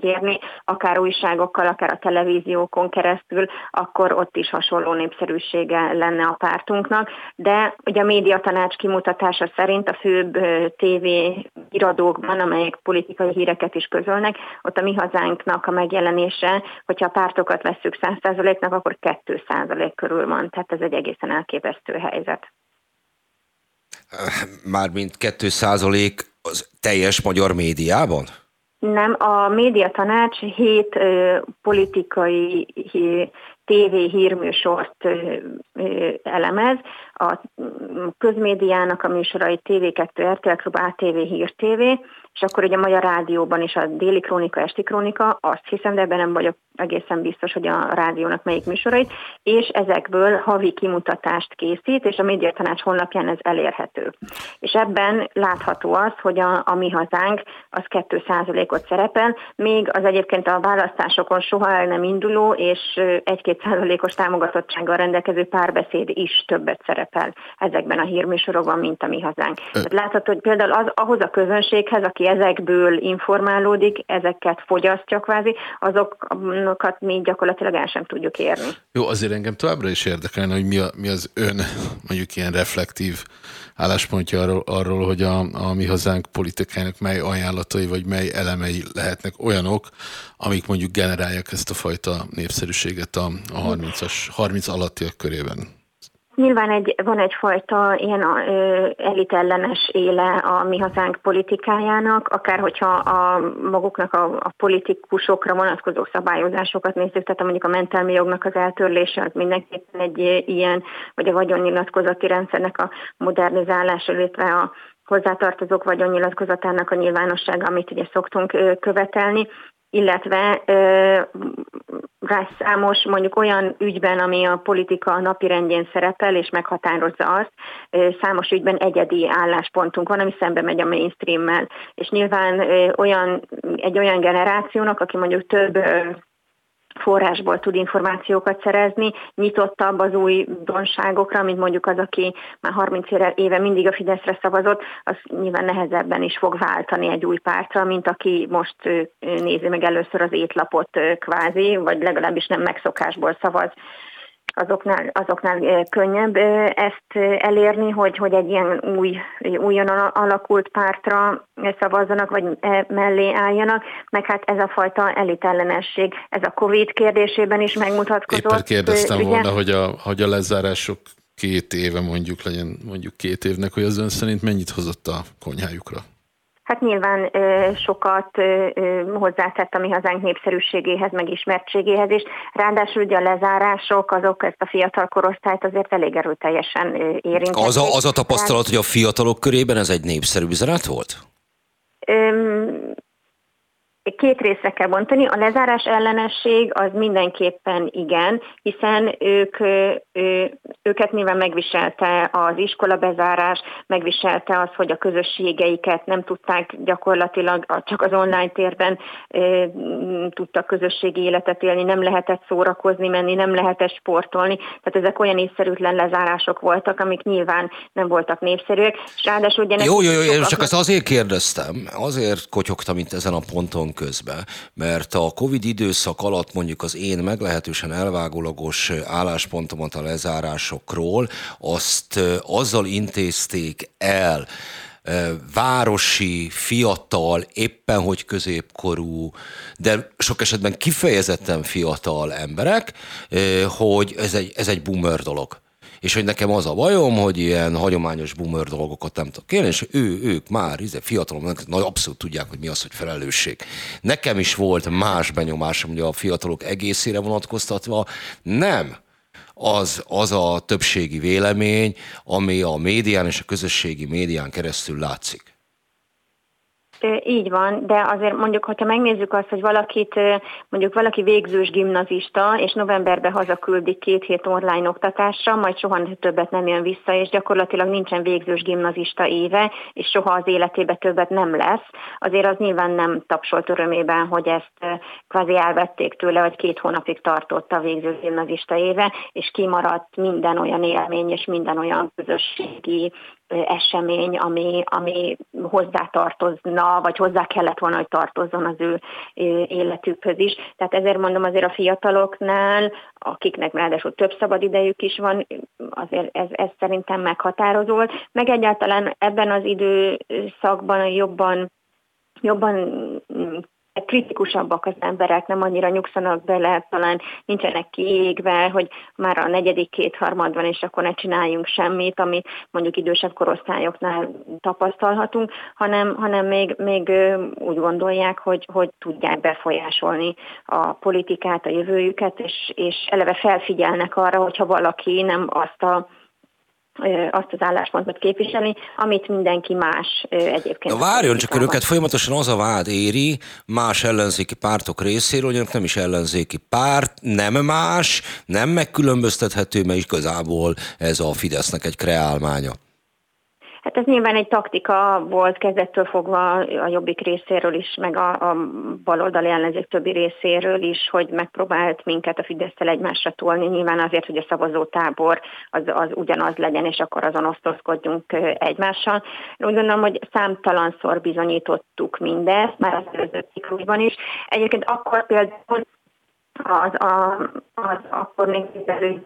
érni, akár újságokkal, akár a televíziókon keresztül, akkor ott is hasonló népszerűsége lenne a pártunknak. De ugye a médiatanács kimutatása szerint a főbb TV iradókban, amelyek politikai híreket is közölnek, ott a mi hazánknak a megjelenése, hogyha a pártokat vesszük 100%-nak, akkor 2% körül van. Tehát ez egy egészen elképesztő helyzet. Mármint 2% az teljes magyar médiában? Nem, a médiatanács hét ö, politikai TV hírműsort elemez, a közmédiának a műsorai TV2, RTL Klub, ATV, Hír TV, és akkor ugye a Magyar Rádióban is a déli krónika, esti krónika, azt hiszem, de ebben nem vagyok egészen biztos, hogy a rádiónak melyik műsorait, és ezekből havi kimutatást készít, és a Médiatanács honlapján ez elérhető. És ebben látható az, hogy a, a mi hazánk az 2%-ot szerepel, még az egyébként a választásokon soha el nem induló, és 1-2%-os támogatottsággal rendelkező párbeszéd is többet szerepel ezekben a hírműsorokban, mint a mi hazánk. Tehát látható, hogy például az, ahhoz a közönséghez, aki ezekből informálódik, ezeket fogyasztja kvázi, azokat mi gyakorlatilag el sem tudjuk érni. Jó, azért engem továbbra is érdekelne, hogy mi, a, mi az ön mondjuk ilyen reflektív álláspontja arról, arról hogy a, a mi hazánk politikának mely ajánlatai vagy mely elemei lehetnek olyanok, amik mondjuk generálják ezt a fajta népszerűséget a, a 30-as, 30 alattiak körében. Nyilván egy, van egyfajta ilyen ö, elitellenes éle a mi hazánk politikájának, akár hogyha a maguknak a, a politikusokra vonatkozó szabályozásokat nézzük, tehát mondjuk a mentelmi jognak az eltörlése az mindenképpen egy ilyen, vagy a vagyonnyilatkozati rendszernek a modernizálása, illetve a hozzátartozók vagyonnyilatkozatának a nyilvánossága, amit ugye szoktunk követelni illetve rá számos mondjuk olyan ügyben, ami a politika napirendjén szerepel és meghatározza azt, számos ügyben egyedi álláspontunk van, ami szembe megy a mainstreammel. És nyilván olyan, egy olyan generációnak, aki mondjuk több forrásból tud információkat szerezni, nyitottabb az új donságokra, mint mondjuk az, aki már 30 éve mindig a Fideszre szavazott, az nyilván nehezebben is fog váltani egy új pártra, mint aki most nézi meg először az étlapot kvázi, vagy legalábbis nem megszokásból szavaz azoknál, azoknál könnyebb ezt elérni, hogy, hogy egy ilyen új, újon alakult pártra szavazzanak, vagy mellé álljanak, meg hát ez a fajta elitellenesség, ez a Covid kérdésében is megmutatkozott. Éppen kérdeztem ugye? volna, hogy a, hogy a lezárások két éve mondjuk legyen mondjuk két évnek, hogy az ön szerint mennyit hozott a konyhájukra? Hát nyilván sokat hozzátett a mi hazánk népszerűségéhez, meg ismertségéhez is. Ráadásul ugye a lezárások, azok ezt a fiatal korosztályt azért elég erőteljesen érintették. Az a, az a tapasztalat, hogy a fiatalok körében ez egy népszerű üzenet volt? Öm, Két részre kell bontani. A lezárás ellenesség az mindenképpen igen, hiszen ők, ő, őket nyilván megviselte az iskola bezárás, megviselte az, hogy a közösségeiket nem tudták gyakorlatilag csak az online térben tudtak közösségi életet élni, nem lehetett szórakozni, menni, nem lehetett sportolni. Tehát ezek olyan észszerűtlen lezárások voltak, amik nyilván nem voltak népszerűek. És ráadásul ugye jó, jó, jó, én csak ezt azért kérdeztem, azért kotyogtam itt ezen a ponton közben, mert a Covid időszak alatt mondjuk az én meglehetősen elvágólagos álláspontomat a lezárásokról, azt azzal intézték el, városi, fiatal, éppen hogy középkorú, de sok esetben kifejezetten fiatal emberek, hogy ez egy, ez egy boomer dolog és hogy nekem az a bajom, hogy ilyen hagyományos boomer dolgokat nem tudok kérni, és ő, ők már izé, fiatalok, nagy abszolút tudják, hogy mi az, hogy felelősség. Nekem is volt más benyomásom, hogy a fiatalok egészére vonatkoztatva, nem az, az a többségi vélemény, ami a médián és a közösségi médián keresztül látszik. Így van, de azért mondjuk, hogyha megnézzük azt, hogy valakit, mondjuk valaki végzős gimnazista, és novemberben hazaküldik két hét online oktatásra, majd soha többet nem jön vissza, és gyakorlatilag nincsen végzős gimnazista éve, és soha az életébe többet nem lesz, azért az nyilván nem tapsolt örömében, hogy ezt kvázi elvették tőle, vagy két hónapig tartott a végzős gimnazista éve, és kimaradt minden olyan élmény, és minden olyan közösségi esemény, ami, ami hozzá tartozna, vagy hozzá kellett volna, hogy tartozzon az ő életükhöz is. Tehát ezért mondom azért a fiataloknál, akiknek ráadásul több szabad idejük is van, azért ez, ez szerintem meghatározó. Meg egyáltalán ebben az időszakban jobban jobban kritikusabbak az emberek, nem annyira nyugszanak bele, talán nincsenek kiégve, hogy már a negyedik kétharmad van, és akkor ne csináljunk semmit, amit mondjuk idősebb korosztályoknál tapasztalhatunk, hanem, hanem még, még úgy gondolják, hogy, hogy tudják befolyásolni a politikát, a jövőjüket, és, és eleve felfigyelnek arra, hogyha valaki nem azt a azt az álláspontot képviselni, amit mindenki más egyébként. Na várjon, csak önöket folyamatosan az a vád éri más ellenzéki pártok részéről, hogy nem is ellenzéki párt, nem más, nem megkülönböztethető, mert igazából ez a Fidesznek egy kreálmánya. Hát ez nyilván egy taktika volt kezdettől fogva a jobbik részéről is, meg a, a baloldali ellenzék többi részéről is, hogy megpróbált minket a fidesz egymásra tolni, nyilván azért, hogy a szavazótábor az, az ugyanaz legyen, és akkor azon osztozkodjunk egymással. Úgy gondolom, hogy számtalanszor bizonyítottuk mindezt, már az előző ciklusban is. Egyébként akkor például az, a, az akkor még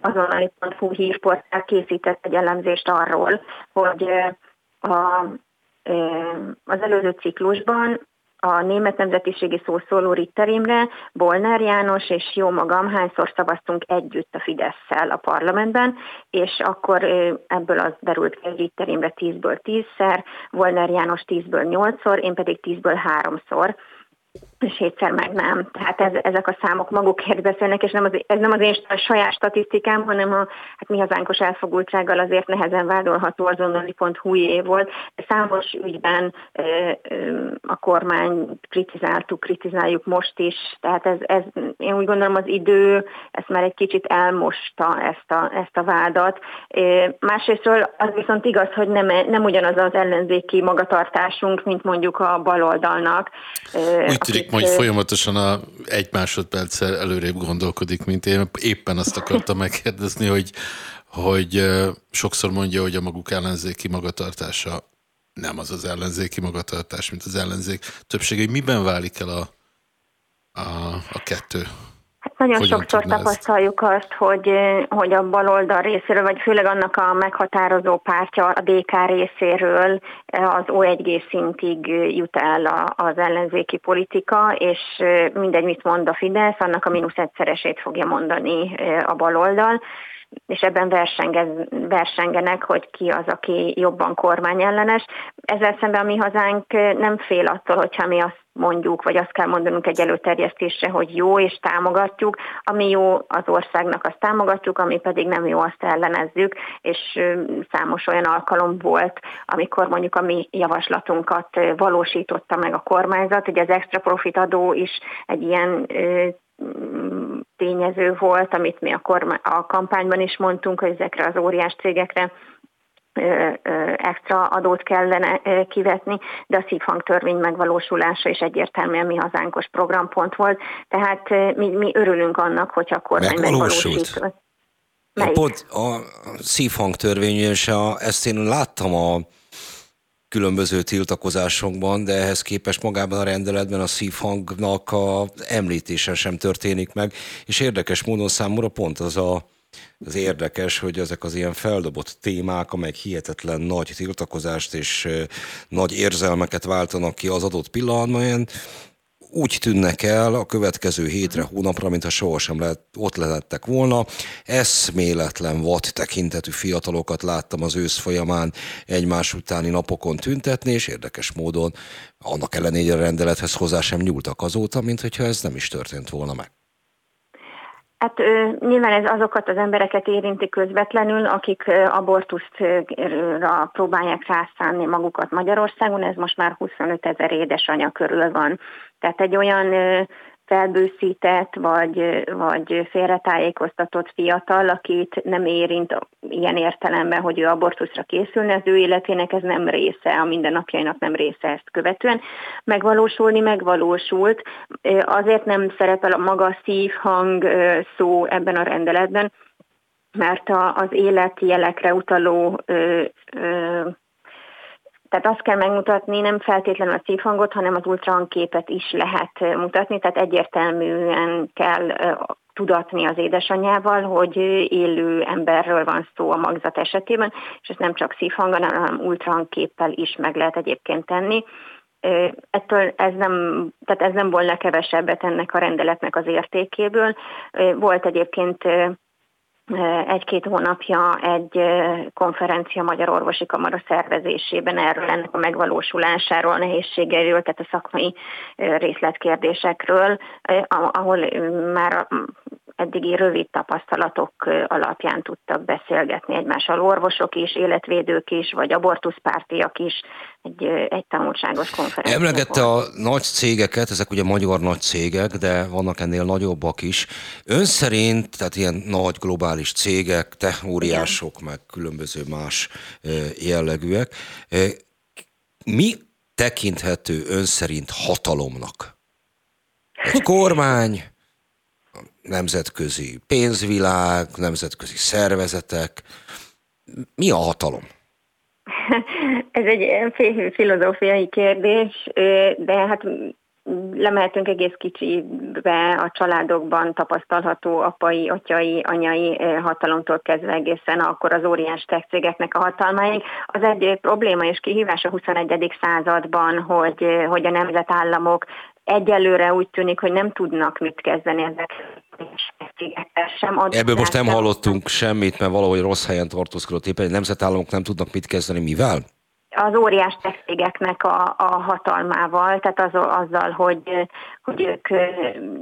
azonnali.hu hírportál készített egy elemzést arról, hogy a, az előző ciklusban a német nemzetiségi szószóló Ritter Imre, Bolnár János és jó magam hányszor szavaztunk együtt a Fidesz-szel a parlamentben, és akkor ebből az derült ki, hogy Ritter Imre 10-ből 10-szer, Bolnár János 10-ből 8-szor, én pedig 10-ből 3-szor és hétszer meg nem. Tehát ez, ezek a számok magukért beszélnek, és nem az, ez nem az én saját statisztikám, hanem a hát mi hazánkos elfogultsággal azért nehezen vádolható azonnali.hu év volt. Számos ügyben a kormány kritizáltuk, kritizáljuk most is, tehát ez, ez, én úgy gondolom az idő ezt már egy kicsit elmosta ezt a, ezt a vádat. Másrésztről az viszont igaz, hogy nem, nem ugyanaz az ellenzéki magatartásunk, mint mondjuk a baloldalnak. Úgy tűnik, hogy folyamatosan a egy másodperccel előrébb gondolkodik, mint én. Éppen azt akartam megkérdezni, hogy, hogy sokszor mondja, hogy a maguk ellenzéki magatartása nem az az ellenzéki magatartás, mint az ellenzék többsége. Miben válik el a, a, a kettő? Hát nagyon Hogyan sokszor tapasztaljuk ezt? azt, hogy, hogy a baloldal részéről, vagy főleg annak a meghatározó pártja a DK részéről az O1G szintig jut el az ellenzéki politika, és mindegy, mit mond a Fidesz, annak a mínusz egyszeresét fogja mondani a baloldal és ebben versengez, versengenek, hogy ki az, aki jobban kormányellenes. Ezzel szemben a mi hazánk nem fél attól, hogyha mi azt mondjuk, vagy azt kell mondanunk egy előterjesztésre, hogy jó, és támogatjuk. Ami jó az országnak, azt támogatjuk, ami pedig nem jó, azt ellenezzük, és számos olyan alkalom volt, amikor mondjuk a mi javaslatunkat valósította meg a kormányzat, hogy az extra profit adó is egy ilyen tényező volt, amit mi a, kormány, a kampányban is mondtunk, hogy ezekre az óriás cégekre extra adót kellene kivetni, de a szívhangtörvény megvalósulása is egyértelműen mi hazánkos programpont volt, tehát mi, mi örülünk annak, hogyha a kormány megvalósít. Pont a szívhangtörvény, és a, ezt én láttam a különböző tiltakozásokban, de ehhez képest magában a rendeletben a szívhangnak a említése sem történik meg, és érdekes módon számomra pont az a az érdekes, hogy ezek az ilyen feldobott témák, amelyek hihetetlen nagy tiltakozást és nagy érzelmeket váltanak ki az adott pillanatban, úgy tűnnek el a következő hétre, hónapra, mintha sohasem lehet, ott lehettek volna. Eszméletlen vad tekintetű fiatalokat láttam az ősz folyamán egymás utáni napokon tüntetni, és érdekes módon annak ellenére a rendelethez hozzá sem nyúltak azóta, mint hogyha ez nem is történt volna meg. Hát nyilván ez azokat az embereket érinti közvetlenül, akik abortuszra próbálják rászánni magukat Magyarországon, ez most már 25 ezer édesanyja körül van. Tehát egy olyan felbőszített vagy, vagy félretájékoztatott fiatal, akit nem érint ilyen értelemben, hogy ő abortuszra készülne, az ő életének ez nem része, a mindennapjainak nem része ezt követően. Megvalósulni megvalósult, azért nem szerepel a maga szívhang szó ebben a rendeletben, mert az életjelekre utaló tehát azt kell megmutatni, nem feltétlenül a szívhangot, hanem az ultrahangképet is lehet mutatni, tehát egyértelműen kell tudatni az édesanyjával, hogy élő emberről van szó a magzat esetében, és ezt nem csak szívhangon, hanem ultrahangképpel is meg lehet egyébként tenni. Ettől ez nem, tehát ez nem volna kevesebbet ennek a rendeletnek az értékéből. Volt egyébként egy-két hónapja egy konferencia Magyar Orvosi Kamara szervezésében erről, ennek a megvalósulásáról, a nehézségeiről, tehát a szakmai részletkérdésekről, ahol már eddigi rövid tapasztalatok alapján tudtak beszélgetni egymással orvosok is, életvédők is, vagy abortuszpártiak is egy, egy tanulságos konferencia. Emlegette a nagy cégeket, ezek ugye magyar nagy cégek, de vannak ennél nagyobbak is. Ön szerint, tehát ilyen nagy globális cégek, technóriások, meg különböző más jellegűek, mi tekinthető ön szerint hatalomnak? Egy kormány, nemzetközi pénzvilág, nemzetközi szervezetek. Mi a hatalom? Ez egy filozófiai kérdés, de hát lemehetünk egész kicsibe a családokban tapasztalható apai, atyai, anyai hatalomtól kezdve egészen akkor az óriás tech cégeknek a hatalmáig. Az egy probléma és kihívás a 21. században, hogy, hogy a nemzetállamok egyelőre úgy tűnik, hogy nem tudnak mit kezdeni ezek sem. Ebből most nem hallottunk semmit, mert valahogy rossz helyen tartózkodott éppen, nemzetállamok nem tudnak mit kezdeni, mivel? Az óriás cégeknek a, a hatalmával, tehát az, azzal, hogy, hogy ők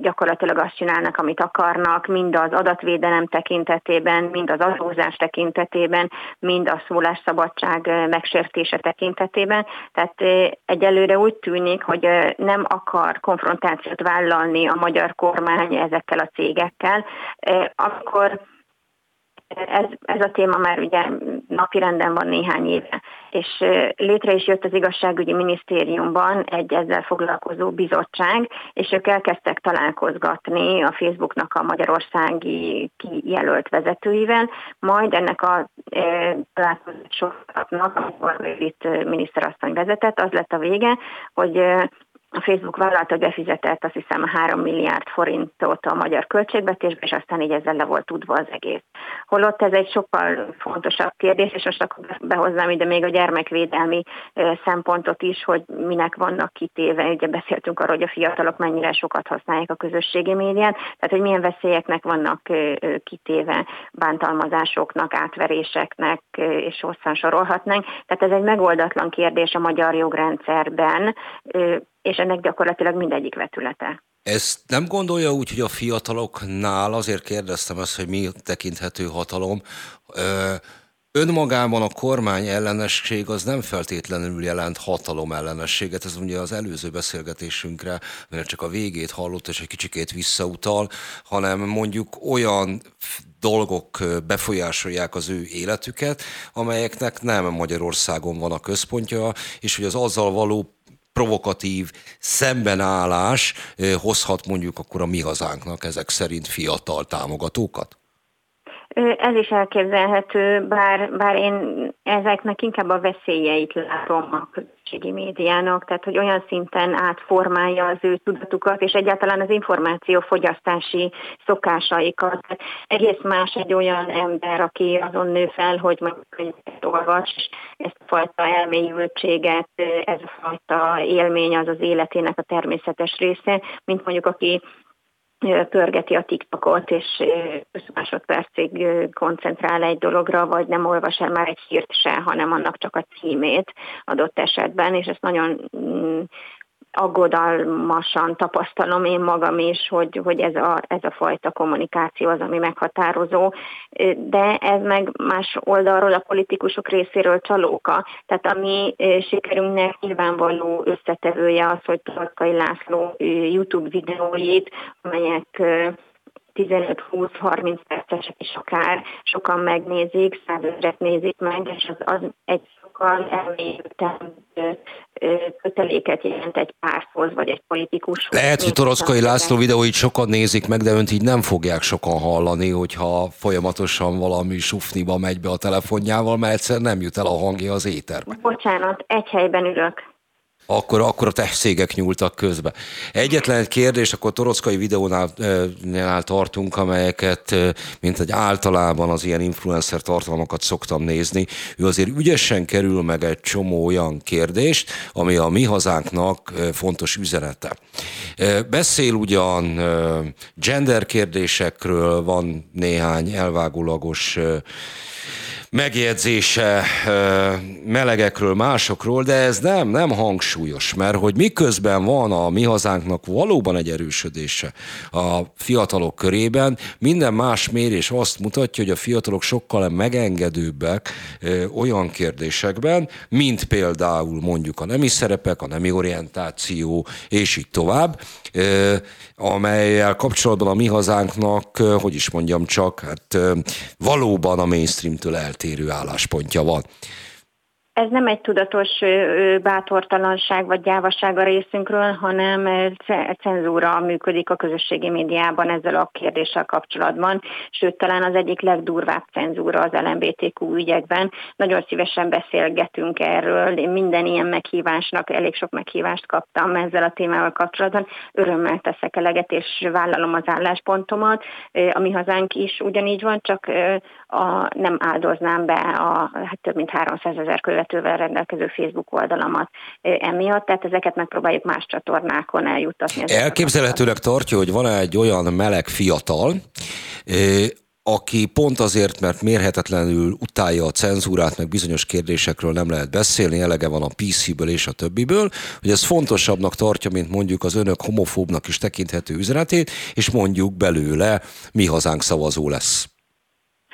gyakorlatilag azt csinálnak, amit akarnak, mind az adatvédelem tekintetében, mind az adózás tekintetében, mind a szólásszabadság megsértése tekintetében. Tehát egyelőre úgy tűnik, hogy nem akar konfrontációt vállalni a magyar kormány ezekkel a cégekkel. Amikor ez, ez a téma már ugye napirenden van néhány éve, és létre is jött az igazságügyi minisztériumban egy ezzel foglalkozó bizottság, és ők elkezdtek találkozgatni a Facebooknak a magyarországi kijelölt vezetőivel, majd ennek a találkozásoknak, amikor itt miniszterasszony vezetett, az lett a vége, hogy a Facebook vállalta, hogy befizetett azt hiszem 3 milliárd forintot a magyar költségvetésbe, és aztán így ezzel le volt tudva az egész. Holott ez egy sokkal fontosabb kérdés, és most akkor behoznám ide még a gyermekvédelmi szempontot is, hogy minek vannak kitéve. Ugye beszéltünk arról, hogy a fiatalok mennyire sokat használják a közösségi médiát, tehát hogy milyen veszélyeknek vannak kitéve, bántalmazásoknak, átveréseknek, és hosszan sorolhatnánk. Tehát ez egy megoldatlan kérdés a magyar jogrendszerben, és ennek gyakorlatilag mindegyik vetülete. Ezt nem gondolja úgy, hogy a fiataloknál, azért kérdeztem ezt, hogy mi tekinthető hatalom, önmagában a kormány ellenesség az nem feltétlenül jelent hatalom ellenességet, ez ugye az előző beszélgetésünkre, mert csak a végét hallott és egy kicsikét visszautal, hanem mondjuk olyan dolgok befolyásolják az ő életüket, amelyeknek nem Magyarországon van a központja, és hogy az azzal való provokatív szembenállás hozhat mondjuk akkor a mi hazánknak ezek szerint fiatal támogatókat? Ez is elképzelhető, bár, bár én ezeknek inkább a veszélyeit látom a közösségi médiának, tehát hogy olyan szinten átformálja az ő tudatukat, és egyáltalán az információ fogyasztási szokásaikat. Tehát egész más egy olyan ember, aki azon nő fel, hogy mondjuk könyvet olvas, ezt a fajta elmélyültséget, ez a fajta élmény az az életének a természetes része, mint mondjuk aki pörgeti a TikTokot, és 5 másodpercig koncentrál egy dologra, vagy nem olvas el már egy hírt se, hanem annak csak a címét adott esetben, és ezt nagyon mm, aggodalmasan tapasztalom én magam is, hogy, hogy ez, a, ez a fajta kommunikáció az, ami meghatározó, de ez meg más oldalról a politikusok részéről csalóka. Tehát a mi sikerünknek nyilvánvaló összetevője az, hogy Tolkai László YouTube videóit, amelyek 15-20-30 percesek is akár, sokan megnézik, százezret nézik meg, és az, az egy sokkal elmélyültebb köteléket jelent egy párthoz, vagy egy politikus. Lehet, hogy Toroszkai László videóit sokan nézik meg, de önt így nem fogják sokan hallani, hogyha folyamatosan valami sufniba megy be a telefonjával, mert egyszer nem jut el a hangja az éterbe. Bocsánat, egy helyben ülök akkor, akkor a tesszégek nyúltak közbe. Egyetlen egy kérdés, akkor torockai videónál nál tartunk, amelyeket, mint egy általában az ilyen influencer tartalmakat szoktam nézni, ő azért ügyesen kerül meg egy csomó olyan kérdést, ami a mi hazánknak fontos üzenete. Beszél ugyan gender kérdésekről, van néhány elvágólagos megjegyzése melegekről, másokról, de ez nem, nem hangsúlyos, mert hogy miközben van a mi hazánknak valóban egy erősödése a fiatalok körében, minden más mérés azt mutatja, hogy a fiatalok sokkal megengedőbbek olyan kérdésekben, mint például mondjuk a nemi szerepek, a nemi orientáció, és így tovább, amelyel kapcsolatban a mi hazánknak, hogy is mondjam csak, hát valóban a mainstreamtől eltérő álláspontja van. Ez nem egy tudatos bátortalanság vagy gyávasság a részünkről, hanem cenzúra működik a közösségi médiában ezzel a kérdéssel kapcsolatban, sőt talán az egyik legdurvább cenzúra az LMBTQ ügyekben. Nagyon szívesen beszélgetünk erről, én minden ilyen meghívásnak, elég sok meghívást kaptam ezzel a témával kapcsolatban. Örömmel teszek eleget, és vállalom az álláspontomat. A mi hazánk is ugyanígy van, csak a, nem áldoznám be a hát több mint 300 ezer követővel rendelkező Facebook oldalamat emiatt, tehát ezeket megpróbáljuk más csatornákon eljuttatni. Elképzelhetőleg tartja, hogy van egy olyan meleg fiatal, aki pont azért, mert mérhetetlenül utálja a cenzúrát, meg bizonyos kérdésekről nem lehet beszélni, elege van a PC-ből és a többiből, hogy ez fontosabbnak tartja, mint mondjuk az önök homofóbnak is tekinthető üzenetét, és mondjuk belőle mi hazánk szavazó lesz.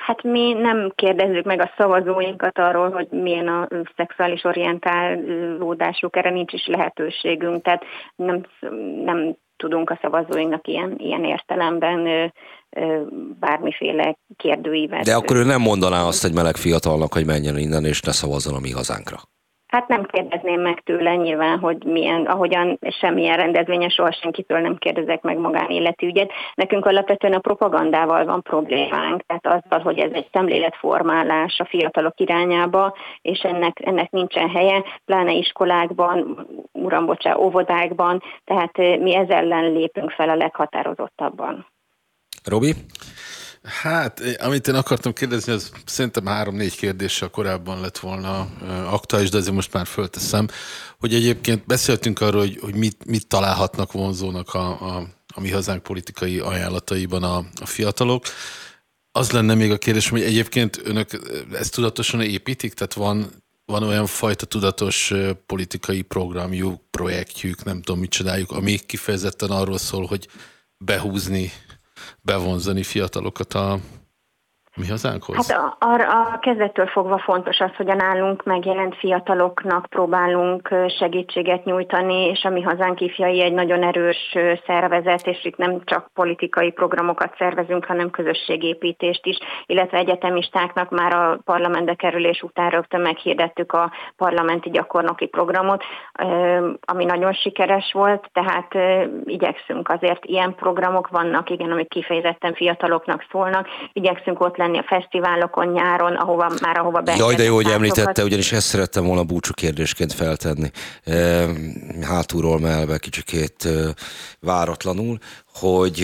Hát mi nem kérdezzük meg a szavazóinkat arról, hogy milyen a szexuális orientálódásuk, erre nincs is lehetőségünk, tehát nem, nem tudunk a szavazóinknak ilyen, ilyen értelemben bármiféle kérdőívet. De akkor ő nem mondaná azt egy meleg fiatalnak, hogy menjen innen és ne szavazzon a mi hazánkra. Hát nem kérdezném meg tőle nyilván, hogy milyen, ahogyan semmilyen rendezvényen soha senkitől nem kérdezek meg magánéletű ügyet. Nekünk alapvetően a propagandával van problémánk, tehát azzal, hogy ez egy szemléletformálás a fiatalok irányába, és ennek, ennek nincsen helye, pláne iskolákban, uram, bocsá, óvodákban, tehát mi ez ellen lépünk fel a leghatározottabban. Robi? Hát, amit én akartam kérdezni, az szerintem három-négy kérdéssel korábban lett volna aktuális, de azért most már fölteszem, hogy egyébként beszéltünk arról, hogy, hogy mit, mit találhatnak vonzónak a, a, a mi hazánk politikai ajánlataiban a, a fiatalok. Az lenne még a kérdés, hogy egyébként önök ezt tudatosan építik? Tehát van, van olyan fajta tudatos politikai programjuk, projektjük, nem tudom mit csináljuk, ami kifejezetten arról szól, hogy behúzni bevonzani fiatalokat a mi hazánkhoz? Hát a, a, a kezdettől fogva fontos az, hogy a nálunk megjelent fiataloknak próbálunk segítséget nyújtani, és a mi hazánk ifjai egy nagyon erős szervezet, és itt nem csak politikai programokat szervezünk, hanem közösségépítést is, illetve egyetemistáknak már a parlamentbe kerülés után rögtön meghirdettük a parlamenti gyakornoki programot, ami nagyon sikeres volt, tehát igyekszünk azért ilyen programok vannak, igen, amik kifejezetten fiataloknak szólnak, igyekszünk ott lenni a fesztiválokon nyáron, ahova már ahova be. Jaj, de jó, hogy említette, ugyanis ezt szerettem volna búcsú kérdésként feltenni. Hátulról melve kicsikét váratlanul, hogy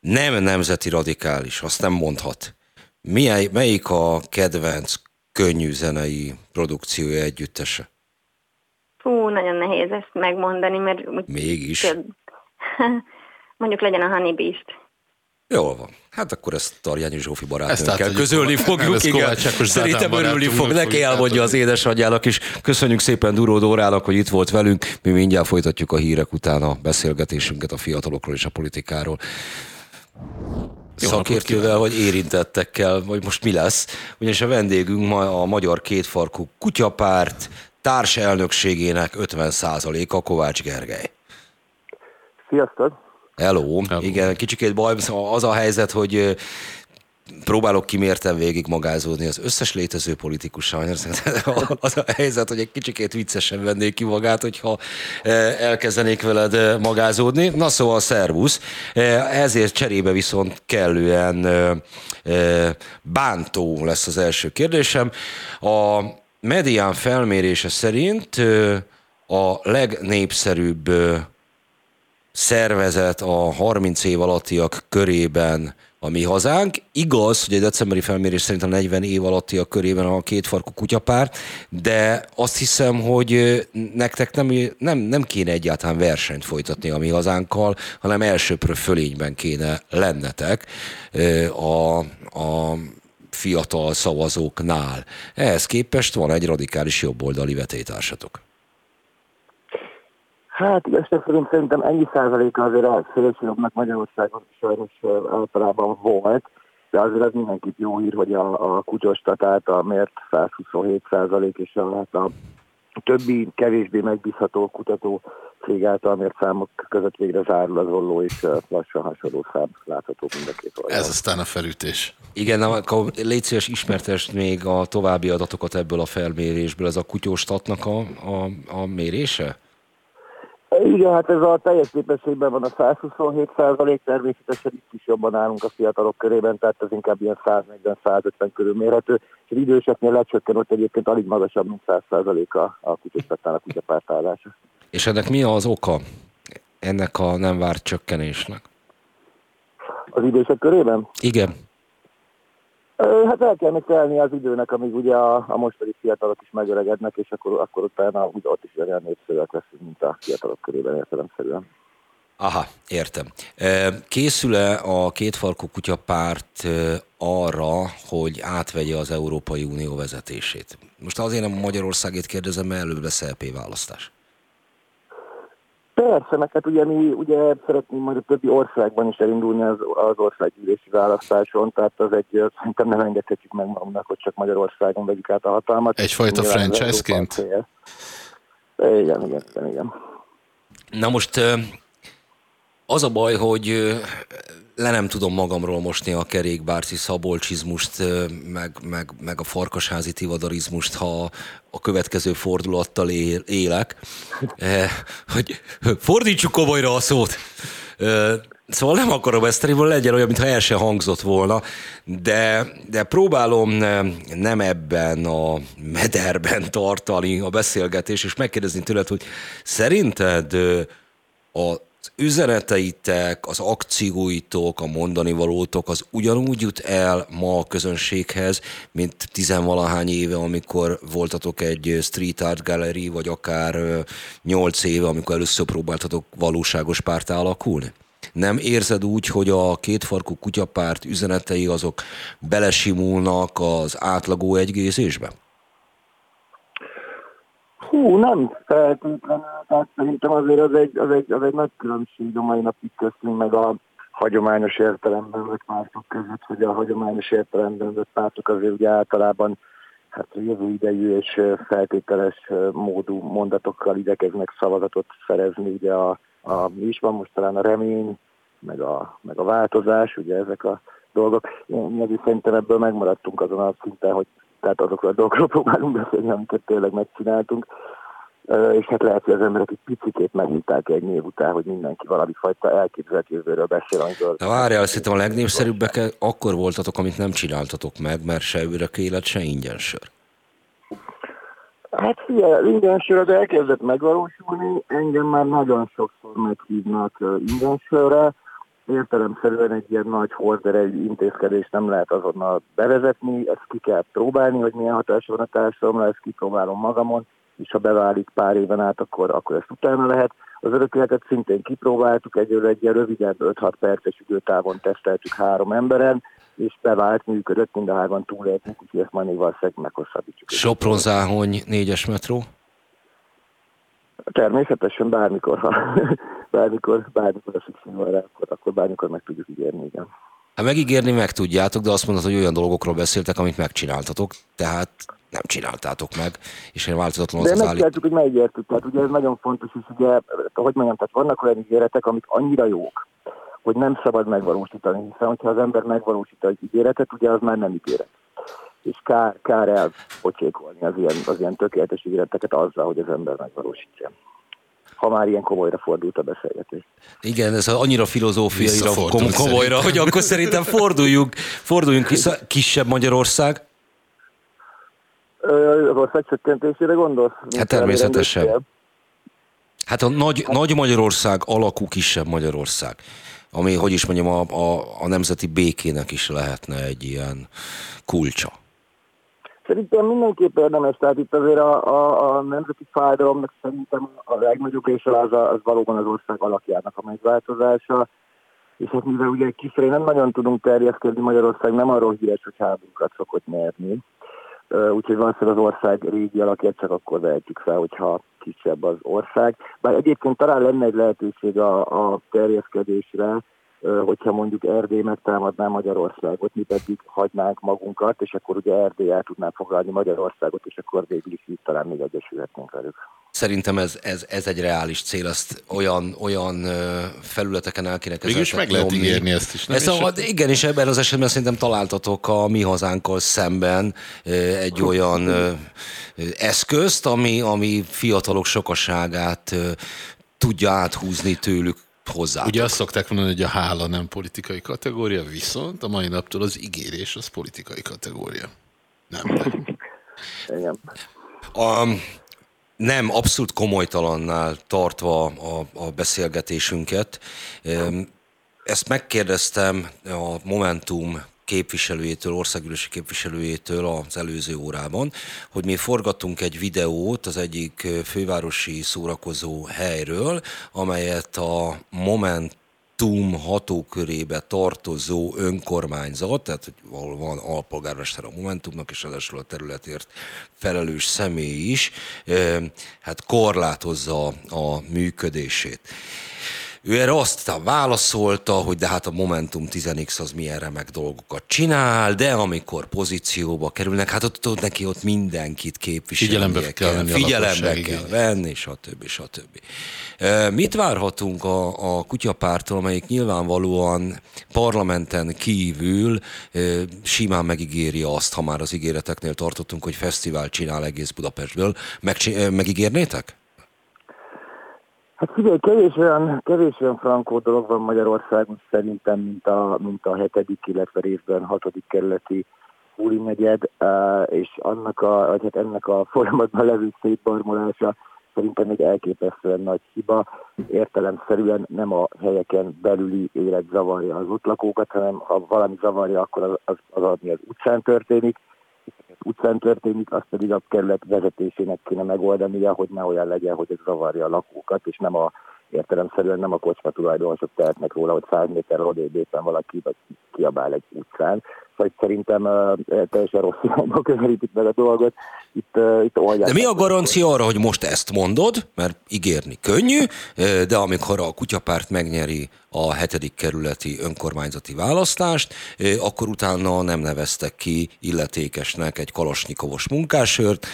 nem nemzeti radikális, azt nem mondhat. Milyen, melyik a kedvenc könnyű zenei produkciója együttese? Fú, nagyon nehéz ezt megmondani, mert... Mégis. Több. Mondjuk legyen a Honey Beast. Jól van. Hát akkor ezt Tarjányi Zsófi barátunkkel közölni fogjuk. Igen. Szerintem örülni fog. Neki elmondja az édesanyjának is. Köszönjük szépen Duró Dórának, hogy itt volt velünk. Mi mindjárt folytatjuk a hírek után a beszélgetésünket a fiatalokról és a politikáról. Jó szakértővel vagy érintettekkel, vagy most mi lesz. Ugyanis a vendégünk ma a Magyar Kétfarkú Kutyapárt társelnökségének 50%-a Kovács Gergely. Sziasztok! Hello. Hello. Igen, kicsikét baj, szóval az a helyzet, hogy próbálok kimérten végig magázódni az összes létező politikussal. Az a helyzet, hogy egy kicsikét viccesen vennék ki magát, hogyha elkezdenék veled magázódni. Na szóval, szervusz. Ezért cserébe viszont kellően bántó lesz az első kérdésem. A medián felmérése szerint a legnépszerűbb szervezet a 30 év alattiak körében a mi hazánk. Igaz, hogy egy decemberi felmérés szerint a 40 év alattiak körében a kétfarkú kutyapár, de azt hiszem, hogy nektek nem, nem, nem kéne egyáltalán versenyt folytatni a mi hazánkkal, hanem elsőprő fölényben kéne lennetek a, a fiatal szavazóknál. Ehhez képest van egy radikális jobboldali vetétársatok. Hát igazság szerint szerintem ennyi százaléka azért a szélsőjobbnak Magyarországon sajnos általában volt, de azért az mindenképp jó hír, hogy a, a kutyostatát a mért 127 százalék, és a, hát a többi kevésbé megbízható kutató cég által mért számok között végre zárul az olló, és lassan hasonló szám látható mind a két oldalon. Ez aztán a felütés. Igen, akkor légy szíves, ismertest még a további adatokat ebből a felmérésből. Ez a kutyóstatnak a, a, a mérése? Igen, hát ez a teljes képességben van a 127 százalék, természetesen itt is jobban állunk a fiatalok körében, tehát ez inkább ilyen 140-150 körül mérhető, és az időseknél lecsökken ott egyébként alig magasabb, mint 100 százalék a, a kutyasztattának kutyapártállása. És ennek mi az oka, ennek a nem várt csökkenésnek? Az idősek körében? Igen. Hát el kell még telni az időnek, amíg ugye a, a mostani fiatalok is megöregednek, és akkor, akkor utána úgy ott is olyan népszerűek leszünk, mint a fiatalok körében értelemszerűen. Aha, értem. Készül-e a kétfarkú kutyapárt arra, hogy átvegye az Európai Unió vezetését? Most azért nem Magyarországét kérdezem, mert előbb lesz LP választás. Persze, meg hát ugye mi ugye szeretnénk majd a többi országban is elindulni az, az országgyűlési választáson, tehát az egy, szerintem nem engedhetjük meg magunknak, hogy csak Magyarországon vegyük át a hatalmat. Egyfajta franchise-ként? Igen, igen, igen, igen. Na most az a baj, hogy le nem tudom magamról mosni a kerékbárci szabolcsizmust, meg, meg, meg a farkasházi tivadarizmust, ha a következő fordulattal él, élek. Hogy fordítsuk komolyra a szót. Szóval nem akarom ezt hogy legyen olyan, mintha el se hangzott volna, de, de próbálom nem ebben a mederben tartani a beszélgetés, és megkérdezni tőled, hogy szerinted a az üzeneteitek, az akcióitok, a mondani valótok az ugyanúgy jut el ma a közönséghez, mint tizenvalahány éve, amikor voltatok egy street art gallery, vagy akár nyolc éve, amikor először próbáltatok valóságos pártá alakulni? Nem érzed úgy, hogy a kétfarkú kutyapárt üzenetei azok belesimulnak az átlagó egygézésbe? Hú, nem feltétlenül. Tehát szerintem azért az egy, az, egy, az egy nagy különbség a mai napig köztünk, meg a hagyományos értelemben vett pártok között, hogy a hagyományos értelemben vett pártok azért ugye általában hát jövő idejű és feltételes módú mondatokkal igyekeznek szavazatot szerezni, ugye a, a, mi is van most talán a remény, meg a, meg a változás, ugye ezek a dolgok. Én szerintem ebből megmaradtunk azon a szinten, hogy tehát azokról a dolgokról próbálunk beszélni, amiket tényleg megcsináltunk. És hát lehet, hogy az emberek egy picit megnyitták egy név után, hogy mindenki valami fajta elképzelt jövőről beszél, amiből... De várjál, szerintem a legnépszerűbbek akkor voltatok, amit nem csináltatok meg, mert se ürök élet, se ingyen sör. Hát figyelj, ingyen sör az elkezdett megvalósulni, engem már nagyon sokszor meghívnak ingyen sörre, értelemszerűen egy ilyen nagy egy intézkedés nem lehet azonnal bevezetni, ezt ki kell próbálni, hogy milyen hatása van a társadalomra, ezt kipróbálom magamon, és ha beválik pár éven át, akkor, akkor ezt utána lehet. Az örökületet szintén kipróbáltuk, egyről egy ilyen rövidebb 5-6 perces időtávon teszteltük három emberen, és bevált, működött, mind a hárman túléltünk, úgyhogy ezt majd még valószínűleg meghosszabbítjuk. Sopron Záhony négyes metró? Természetesen bármikor, ha bármikor, bármikor a szükség van rá, akkor, akkor bármikor meg tudjuk ígérni, igen. Hát megígérni meg tudjátok, de azt mondod, hogy olyan dolgokról beszéltek, amit megcsináltatok, tehát nem csináltátok meg, és én változatlan az De az megcsináltuk, hogy megígértük, tehát ugye ez nagyon fontos, és ugye, hogy mondjam, tehát vannak olyan ígéretek, amik annyira jók, hogy nem szabad megvalósítani, hiszen hogyha az ember megvalósít egy ígéretet, ugye az már nem ígéret és kár, kár elpocsékolni az ilyen, az ilyen tökéletes ígéreteket azzal, hogy az ember megvalósítja ha már ilyen komolyra fordult a beszélgetés. Igen, ez annyira filozófiaira kom- komolyra, hogy akkor szerintem forduljunk, forduljunk vissza. Kisebb Magyarország? Az ország csökkentésére gondolsz? Hát természetesen. Hát a nagy, nagy Magyarország alakú kisebb Magyarország, ami, hogy is mondjam, a, a, a nemzeti békének is lehetne egy ilyen kulcsa. Szerintem mindenképp érdemes, tehát itt azért a, a, a nemzeti fájdalomnak szerintem a legnagyobb része az, az valóban az ország alakjának a megváltozása, és hát mivel ugye kifelé nem nagyon tudunk terjeszkedni, Magyarország nem arról híres, hogy háborúkat szokott nyerni, úgyhogy valószínűleg az ország régi alakját csak akkor vehetjük fel, hogyha kisebb az ország. Bár egyébként talán lenne egy lehetőség a, a terjeszkedésre, hogyha mondjuk Erdély megtámadná Magyarországot, mi pedig hagynánk magunkat, és akkor ugye Erdély el tudná foglalni Magyarországot, és akkor végül is így talán még egyesülhetnénk velük. Szerintem ez, ez, ez egy reális cél, azt olyan, olyan felületeken el kéne Mégis meg lehet nyomni. ígérni ezt is. Nem ezt a, igen, és ebben az esetben szerintem találtatok a mi hazánkkal szemben egy olyan eszközt, ami, ami fiatalok sokaságát tudja áthúzni tőlük hozzá. Ugye azt szokták mondani, hogy a hála nem politikai kategória, viszont a mai naptól az ígérés az politikai kategória. Nem, de... Igen. A, nem abszolút komolytalannál tartva a, a beszélgetésünket. Ezt megkérdeztem a Momentum képviselőjétől, országgyűlési képviselőjétől az előző órában, hogy mi forgattunk egy videót az egyik fővárosi szórakozó helyről, amelyet a Moment TUM hatókörébe tartozó önkormányzat, tehát hogy ahol van alpolgármester a Momentumnak, és ráadásul a területért felelős személy is, hát korlátozza a működését. Ő erre azt válaszolta, hogy de hát a Momentum 10X az milyen remek dolgokat csinál, de amikor pozícióba kerülnek, hát ott, ott neki ott mindenkit képviselni figyelembe kell, venni, figyelembe kell venni, stb. stb. Mit várhatunk a, a kutyapártól, amelyik nyilvánvalóan parlamenten kívül simán megígéri azt, ha már az ígéreteknél tartottunk, hogy fesztivál csinál egész Budapestből. Meg, megígérnétek? Hát figyelj, kevés olyan, kevés olyan frankó dolog van Magyarországon szerintem, mint a, mint a hetedik, illetve részben hatodik kerületi Úri negyed, és annak a, vagy hát ennek a folyamatban levő szétbarmolása szerintem egy elképesztően nagy hiba. Értelemszerűen nem a helyeken belüli élet zavarja az útlakókat, hanem ha valami zavarja, akkor az, az, az ami az utcán történik utcán történik, azt pedig a kerület vezetésének kéne megoldania, hogy ne olyan legyen, hogy ez zavarja a lakókat, és nem a értelemszerűen nem a kocsma tulajdonosok tehetnek róla, hogy 100 méter odébb éppen valaki vagy kiabál egy utcán. Szóval szerintem uh, teljesen rossz irányba közelítik meg a dolgot. Itt, uh, itt De mi a garancia arra, hogy most ezt mondod, mert ígérni könnyű, de amikor a kutyapárt megnyeri a hetedik kerületi önkormányzati választást, akkor utána nem neveztek ki illetékesnek egy kalasnyikovos munkásört,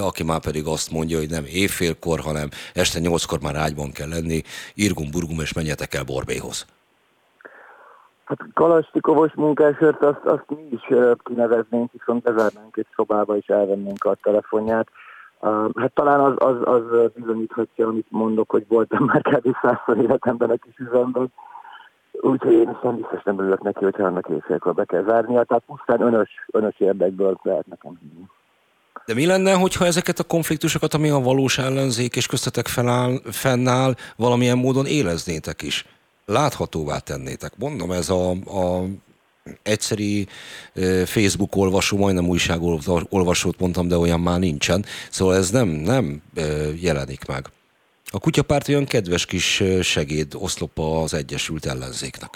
aki már pedig azt mondja, hogy nem évfélkor, hanem este nyolckor már ágyban kell lenni, irgum, burgum, és menjetek el Borbéhoz. Hát kalasnyikovos munkásört azt, azt mi is kineveznénk, viszont bezárnánk egy szobába és elvennénk a telefonját. Hát talán az, az, az bizonyíthatja, amit mondok, hogy voltam már kb. százszor életemben a kis üzemben. Úgyhogy én aztán biztos nem örülök neki, hogyha annak éjfélkor be kell zárnia. Tehát pusztán önös, önös érdekből lehet nekem hinni. De mi lenne, hogyha ezeket a konfliktusokat, ami a valós ellenzék és köztetek feláll, fennáll, valamilyen módon éleznétek is? Láthatóvá tennétek. Mondom, ez a, a egyszeri Facebook olvasó, majdnem újság olvasót mondtam, de olyan már nincsen. Szóval ez nem, nem jelenik meg. A kutyapárt olyan kedves kis segéd oszlopa az Egyesült Ellenzéknek.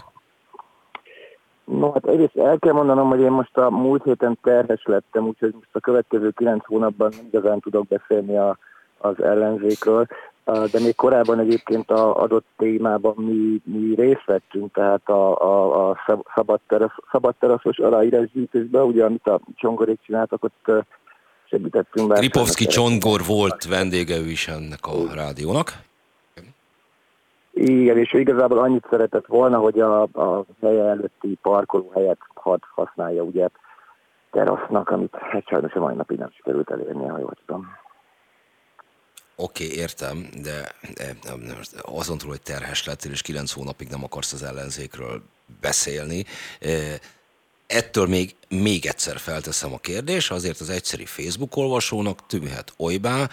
No, hát egyrészt el kell mondanom, hogy én most a múlt héten terhes lettem, úgyhogy most a következő kilenc hónapban nem igazán tudok beszélni a, az ellenzékről, de még korábban egyébként a adott témában mi, mi részt vettünk, tehát a, a, a szabadteraszos szabad aláírásgyűjtésben, ugye amit a csongorék csináltak, ott segítettünk. Kripovszki Csongor volt vendége ő is ennek a rádiónak. Igen, és igazából annyit szeretett volna, hogy a, a helye előtti parkolóhelyet hadd használja ugye terasznak, amit hát sajnos a mai napig nem sikerült elérni, ha jól tudom. Oké, okay, értem, de, azon túl, hogy terhes lettél, és kilenc hónapig nem akarsz az ellenzékről beszélni, ettől még, még egyszer felteszem a kérdés, azért az egyszeri Facebook olvasónak tűnhet olybá,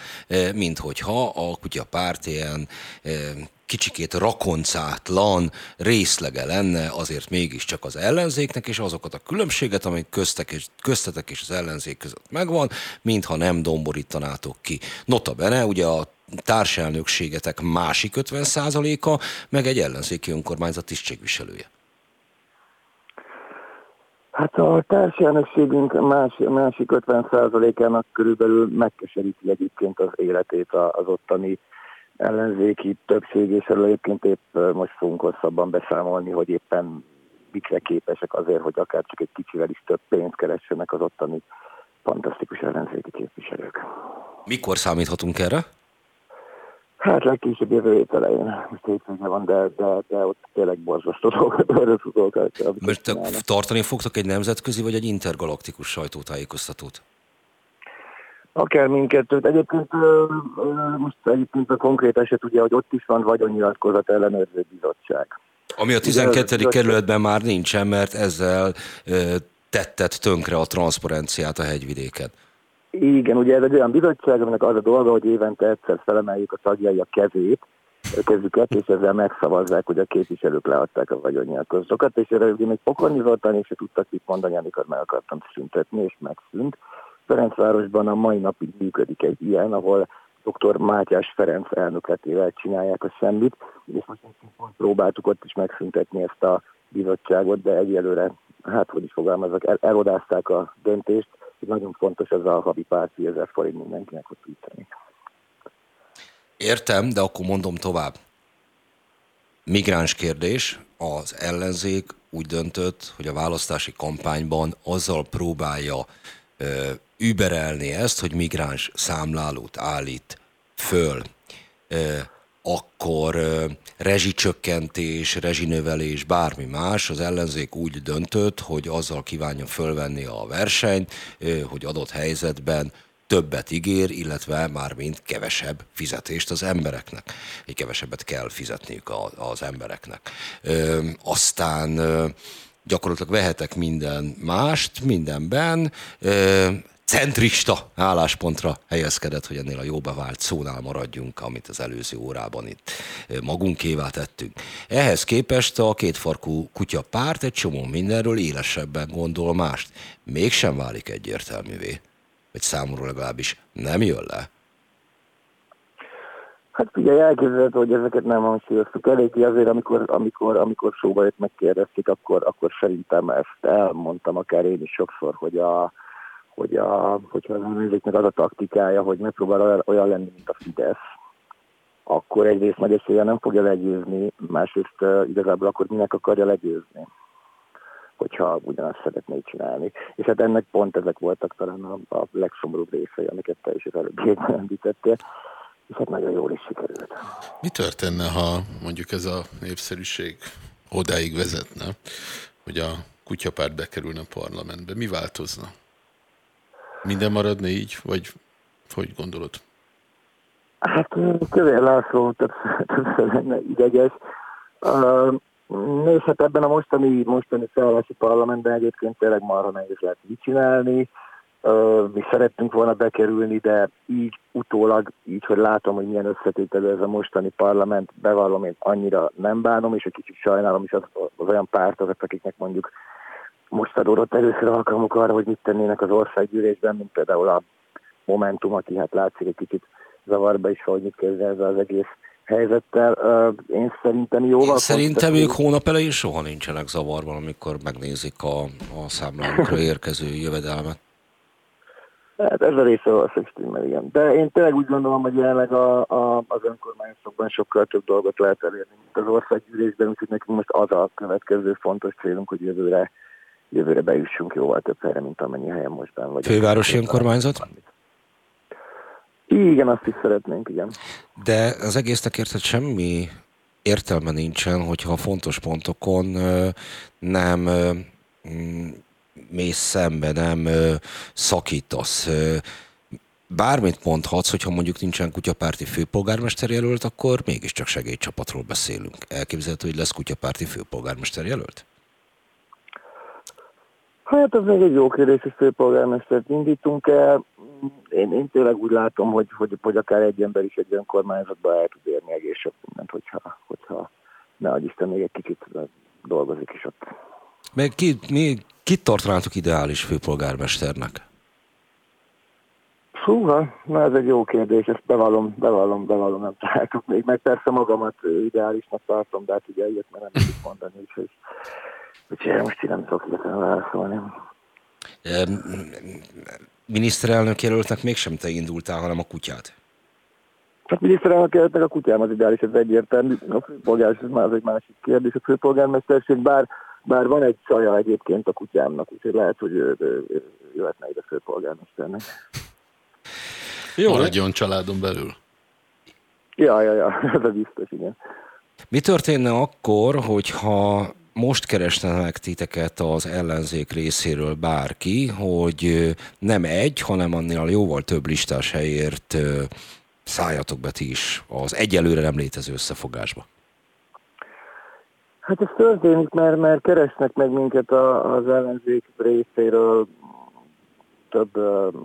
mint hogyha a kutya párt ilyen kicsikét rakoncátlan részlege lenne azért mégiscsak az ellenzéknek, és azokat a különbséget, amik köztek és, köztetek és az ellenzék között megvan, mintha nem domborítanátok ki. Nota bene, ugye a társelnökségetek másik 50%-a, meg egy ellenzéki önkormányzat tisztségviselője. Hát a társelnökségünk más, másik 50%-ának körülbelül megkeseríti egyébként az életét az ottani ellenzéki többség, és erről egyébként épp most fogunk hosszabban beszámolni, hogy éppen mikre képesek azért, hogy akár csak egy kicsivel is több pénzt keressenek az ottani fantasztikus ellenzéki képviselők. Mikor számíthatunk erre? Hát legkésőbb jövő hét elején. Most hétvége van, de, de, de ott tényleg borzasztó dolgokat. Mert tartani fogtok egy nemzetközi vagy egy intergalaktikus sajtótájékoztatót? Akár mindkettőt. Egyébként most egyébként a konkrét eset ugye, hogy ott is van vagyonnyilatkozat ellenőrző bizottság. Ami a 12. Ugye, kerületben már nincsen, mert ezzel tettet tönkre a transzparenciát a hegyvidéken. Igen, ugye ez egy olyan bizottság, aminek az a dolga, hogy évente egyszer felemeljük a tagjai a kezét, kezüket, és ezzel megszavazzák, hogy a képviselők leadták a vagyonnyilatkozatokat, és erre még Pokorni Zoltán is tudtak itt mondani, amikor meg akartam szüntetni, és megszűnt. Ferencvárosban a mai napig működik egy ilyen, ahol dr. Mátyás Ferenc elnökletével csinálják a semmit, és most próbáltuk ott is megszüntetni ezt a bizottságot, de egyelőre, hát hogy is fogalmazok, el, elodázták a döntést, nagyon fontos ez a havi pár ezer forint mindenkinek, hogy tudni. Értem, de akkor mondom tovább. Migráns kérdés, az ellenzék úgy döntött, hogy a választási kampányban azzal próbálja ö, überelni ezt, hogy migráns számlálót állít föl. Ö, akkor rezsicsökkentés, rezsinövelés, bármi más, az ellenzék úgy döntött, hogy azzal kívánja fölvenni a versenyt, hogy adott helyzetben többet ígér, illetve már mint kevesebb fizetést az embereknek. Egy kevesebbet kell fizetniük az embereknek. Aztán ö, gyakorlatilag vehetek minden mást, mindenben, centrista álláspontra helyezkedett, hogy ennél a jó bevált szónál maradjunk, amit az előző órában itt magunkévá tettünk. Ehhez képest a kétfarkú kutya párt egy csomó mindenről élesebben gondol mást. Mégsem válik egyértelművé vagy számomra legalábbis nem jön le? Hát ugye elképzelhető, hogy ezeket nem hangsúlyoztuk eléggé, azért amikor, amikor, amikor szóba jött megkérdezték, akkor, akkor szerintem ezt elmondtam akár én is sokszor, hogy a, hogy a, hogyha az ellenzéknek az a taktikája, hogy megpróbál olyan lenni, mint a Fidesz, akkor egyrészt nagy esélye nem fogja legyőzni, másrészt uh, igazából akkor minek akarja legyőzni hogyha ugyanazt szeretnék csinálni. És hát ennek pont ezek voltak talán a, a legszomorúbb részei, amiket te is az előbb említettél, és hát nagyon jól is sikerült. Mi történne, ha mondjuk ez a népszerűség odáig vezetne, hogy a kutyapárt bekerülne a parlamentbe? Mi változna? Minden maradna így, vagy hogy gondolod? Hát Kövér László többször, többször lenne ideges. És hát ebben a mostani, mostani szállási parlamentben egyébként tényleg marha nehéz lehet mit csinálni. Mi szerettünk volna bekerülni, de így utólag, így, hogy látom, hogy milyen összetételő ez a mostani parlament, bevallom, én annyira nem bánom, és egy kicsit sajnálom is az, az olyan pártokat, akiknek mondjuk most adódott először alkalmuk arra, hogy mit tennének az országgyűlésben, mint például a Momentum, aki hát látszik egy kicsit zavarba is, hogy mit kezd ez az egész helyzettel. Én szerintem jóval... Én szerintem ők hónap elején soha nincsenek zavarban, amikor megnézik a, a számlánkra érkező jövedelmet. Hát ez a része a stimmel, igen. De én tényleg úgy gondolom, hogy jelenleg a, a, az önkormányzatokban sokkal több dolgot lehet elérni, mint az országgyűlésben, úgyhogy nekünk most az a következő fontos célunk, hogy jövőre, jövőre bejussunk jóval több helyre, mint amennyi helyen most ben vagyunk. Fővárosi önkormányzat? Igen, azt is szeretnénk, igen. De az egésznek érted semmi értelme nincsen, hogyha a fontos pontokon nem mm, mész szembe, nem szakítasz. Bármit mondhatsz, hogyha mondjuk nincsen kutyapárti főpolgármester jelölt, akkor mégiscsak segélycsapatról beszélünk. Elképzelhető, hogy lesz kutyapárti főpolgármester jelölt? Hát ez még egy jó kérdés, hogy főpolgármestert indítunk el. Én, én tényleg úgy látom, hogy, hogy, hogy akár egy ember is egy önkormányzatba el tud érni egész sok mindent, hogyha, hogyha ne Isten még egy kicsit dolgozik is ott. Meg ki, mi, kit tartanátok ideális főpolgármesternek? Húha, na ez egy jó kérdés, ezt bevallom, bevallom, bevallom, nem találtuk még, meg persze magamat ideálisnak tartom, de hát ugye ilyet már nem tudok mondani, úgyhogy Úgyhogy most így nem tudok hirtelen válaszolni. Miniszterelnök jelöltnek mégsem te indultál, hanem a kutyát. Hát miniszterelnök jelöltnek a kutyám az ideális, ez egyértelmű. A főpolgármester már az egy másik kérdés. A főpolgármesterség, bár, bár van egy csaja egyébként a kutyámnak, úgyhogy lehet, hogy ő, ő, ő jöhetne ide főpolgármesternek. Jó, Maradjon családon belül. Ja, ja, ja, ez a biztos, igen. Mi történne akkor, hogyha most keresnek titeket az ellenzék részéről bárki, hogy nem egy, hanem annél jóval több listás helyért szálljatok be ti is az egyelőre nem létező összefogásba. Hát ez történik, mert, mert keresnek meg minket az ellenzék részéről, több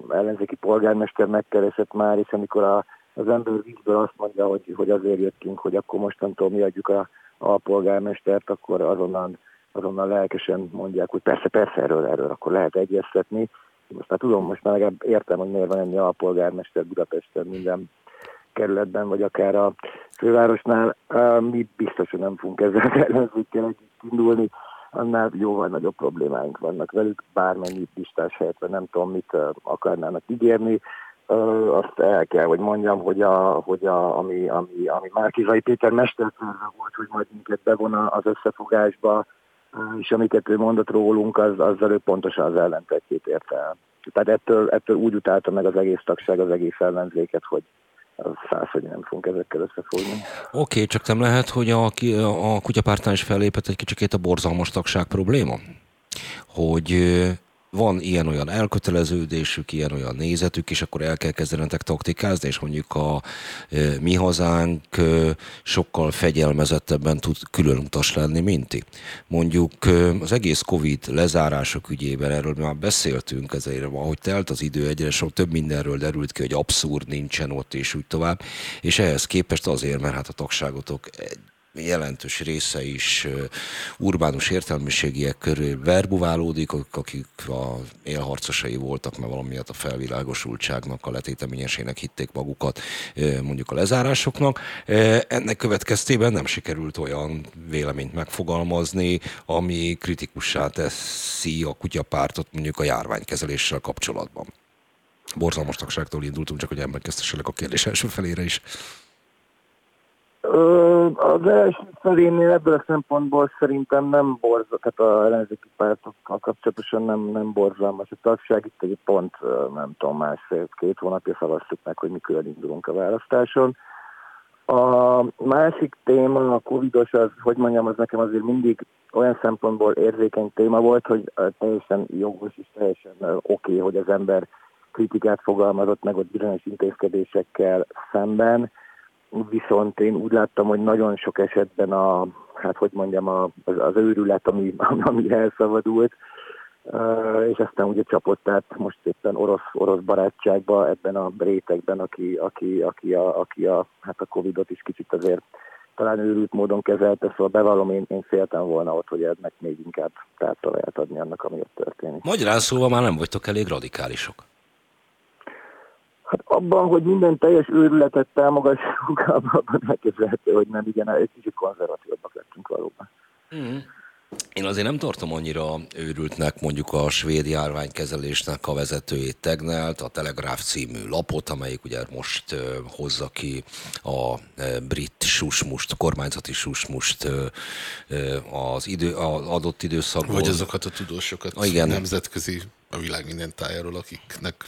ellenzéki polgármester megkeresett már, és amikor a az ember vízből azt mondja, hogy, hogy azért jöttünk, hogy akkor mostantól mi adjuk a, a polgármestert, akkor azonnal, azonnal lelkesen mondják, hogy persze, persze, erről, erről akkor lehet egyeztetni. Most már tudom, most már legalább értem, hogy miért van ennyi a polgármester Budapesten minden kerületben, vagy akár a fővárosnál. Mi biztos, hogy nem fogunk ezzel ellenzékkel együtt indulni, annál jóval nagyobb problémáink vannak velük, bármennyi listás helyetben nem tudom, mit akarnának ígérni. Azt el kell, hogy mondjam, hogy, a, hogy a, ami, ami, ami Márkizai Péter mesterterve volt, hogy majd minket bevon az összefogásba, és amiket ő mondott rólunk, az, azzal ő pontosan az ellentetjét érte el. Tehát ettől, ettől úgy utálta meg az egész tagság, az egész ellenzéket, hogy, száz, hogy nem fogunk ezekkel összefogni. Oké, okay, csak nem lehet, hogy a, a kutyapártán is fellépett egy kicsikét a borzalmas tagság probléma? Hogy van ilyen-olyan elköteleződésük, ilyen-olyan nézetük, és akkor el kell kezdenetek taktikázni, és mondjuk a e, mi hazánk e, sokkal fegyelmezettebben tud külön utas lenni, mint ti. Mondjuk e, az egész Covid lezárások ügyében, erről már beszéltünk, ezért ahogy telt az idő, egyre sok több mindenről derült ki, hogy abszurd nincsen ott, és úgy tovább, és ehhez képest azért, mert hát a tagságotok jelentős része is urbánus értelmiségiek körül verbuválódik, akik a élharcosai voltak, mert valamiatt a felvilágosultságnak, a letéteményesének hitték magukat mondjuk a lezárásoknak. Ennek következtében nem sikerült olyan véleményt megfogalmazni, ami kritikussá teszi a kutyapártot mondjuk a járványkezeléssel kapcsolatban. Borzalmas tagságtól indultunk, csak hogy emlékeztesselek a kérdés első felére is. Az első felénél ebből a szempontból szerintem nem borzal, tehát a ellenzéki pártokkal kapcsolatosan nem, nem borzalmas a tagság. Itt egy pont, nem tudom, másfél-két hónapja szavaztuk meg, hogy mikor indulunk a választáson. A másik téma, a covidos, az, hogy mondjam, az nekem azért mindig olyan szempontból érzékeny téma volt, hogy teljesen jogos és teljesen oké, okay, hogy az ember kritikát fogalmazott meg ott bizonyos intézkedésekkel szemben, viszont én úgy láttam, hogy nagyon sok esetben a, hát hogy mondjam, a, az, az őrület, ami, ami elszabadult, és aztán ugye csapott át most éppen orosz, orosz barátságba ebben a rétegben, aki, aki, aki, a, aki a, hát a Covid-ot is kicsit azért talán őrült módon kezelte, szóval bevallom, én, én féltem volna ott, hogy ennek még inkább tártalaját adni annak, ami ott történik. Magyarán szóval már nem vagytok elég radikálisok. Hát abban, hogy minden teljes őrületet támogassuk, abban elképzelhető, hogy nem, igen, egy kicsit konzervatívabbak lettünk valóban. Mm. Én azért nem tartom annyira őrültnek mondjuk a svéd járványkezelésnek a vezetőjét Tegnelt, a Telegraph című lapot, amelyik ugye most hozza ki a brit susmust, kormányzati susmust az idő, az adott időszakban. Vagy azokat a tudósokat ah, igen. nemzetközi a világ minden tájáról, akiknek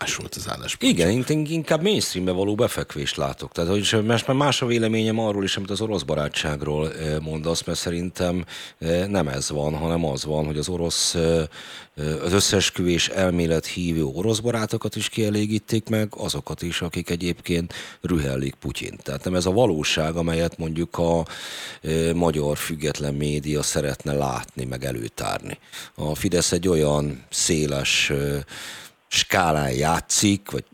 más volt az álláspont. Igen, inkább mainstreambe való befekvést látok. Tehát, hogy most már más a véleményem arról is, amit az orosz barátságról eh, mondasz, mert szerintem eh, nem ez van, hanem az van, hogy az orosz, eh, az összesküvés elmélet hívő orosz barátokat is kielégítik meg, azokat is, akik egyébként rühellik Putyin. Tehát nem ez a valóság, amelyet mondjuk a magyar független média szeretne látni, meg előtárni. A Fidesz egy olyan széles skálán játszik, vagy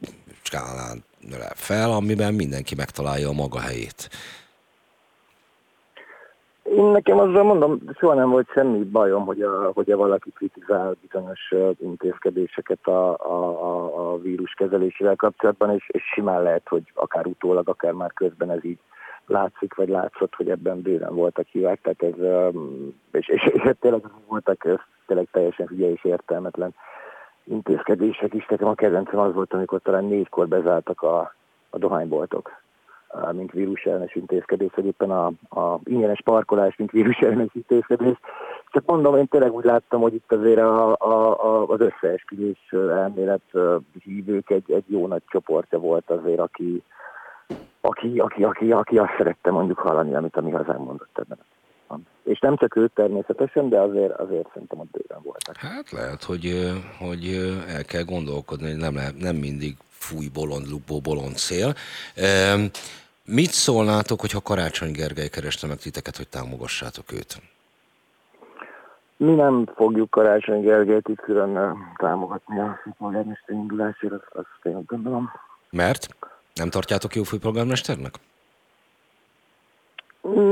skálán növel fel, amiben mindenki megtalálja a maga helyét. Én nekem azzal mondom, soha nem volt semmi bajom, hogy a, hogy valaki kritizál bizonyos intézkedéseket a, a, a, a vírus kezelésével kapcsolatban, és, és simán lehet, hogy akár utólag, akár már közben ez így látszik, vagy látszott, hogy ebben bőven voltak hívák, tehát ez, és, és, és tényleg voltak tényleg teljesen hülye és értelmetlen intézkedések is. Nekem a kedvencem az volt, amikor talán négykor bezártak a, a dohányboltok mint vírusellenes intézkedés, vagy éppen a, a ingyenes parkolás, mint vírusellenes intézkedés. Csak mondom, én tényleg úgy láttam, hogy itt azért a, a, a, az összeesküvés elmélet hívők egy, egy jó nagy csoportja volt azért, aki, aki, aki, aki, aki azt szerette mondjuk hallani, amit a mi hazánk mondott ebben. És nem csak ők természetesen, de azért, azért szerintem ott bőven voltak. Hát lehet, hogy, hogy el kell gondolkodni, hogy nem, lehet, nem mindig fúj bolond lupó, bolond szél. Mit szólnátok, hogyha Karácsony Gergely kereste meg titeket, hogy támogassátok őt? Mi nem fogjuk Karácsony Gergelyt itt külön támogatni a polgármester indulásért, azt, azt én gondolom. Mert? Nem tartjátok jó főpolgármesternek?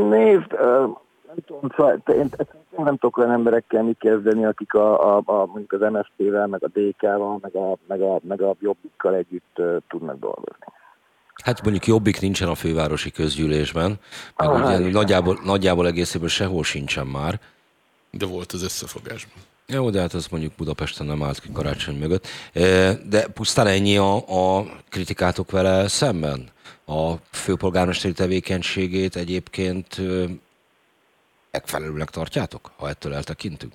Nézd, tudom, szóval én nem tudok olyan emberekkel mit kezdeni, akik a, a, a mondjuk az MSZP-vel, meg a DK-val, meg a, meg a, meg a Jobbikkal együtt uh, tudnak dolgozni. Hát mondjuk Jobbik nincsen a fővárosi közgyűlésben, meg ah, ugye hát nagyjából, nagyjából egészében sehol sincsen már. De volt az összefogásban. Jó, de hát az mondjuk Budapesten nem állt ki karácsony mögött. De pusztán ennyi a, a kritikátok vele szemben? A főpolgármesteri tevékenységét egyébként megfelelőnek tartjátok, ha ettől eltekintünk?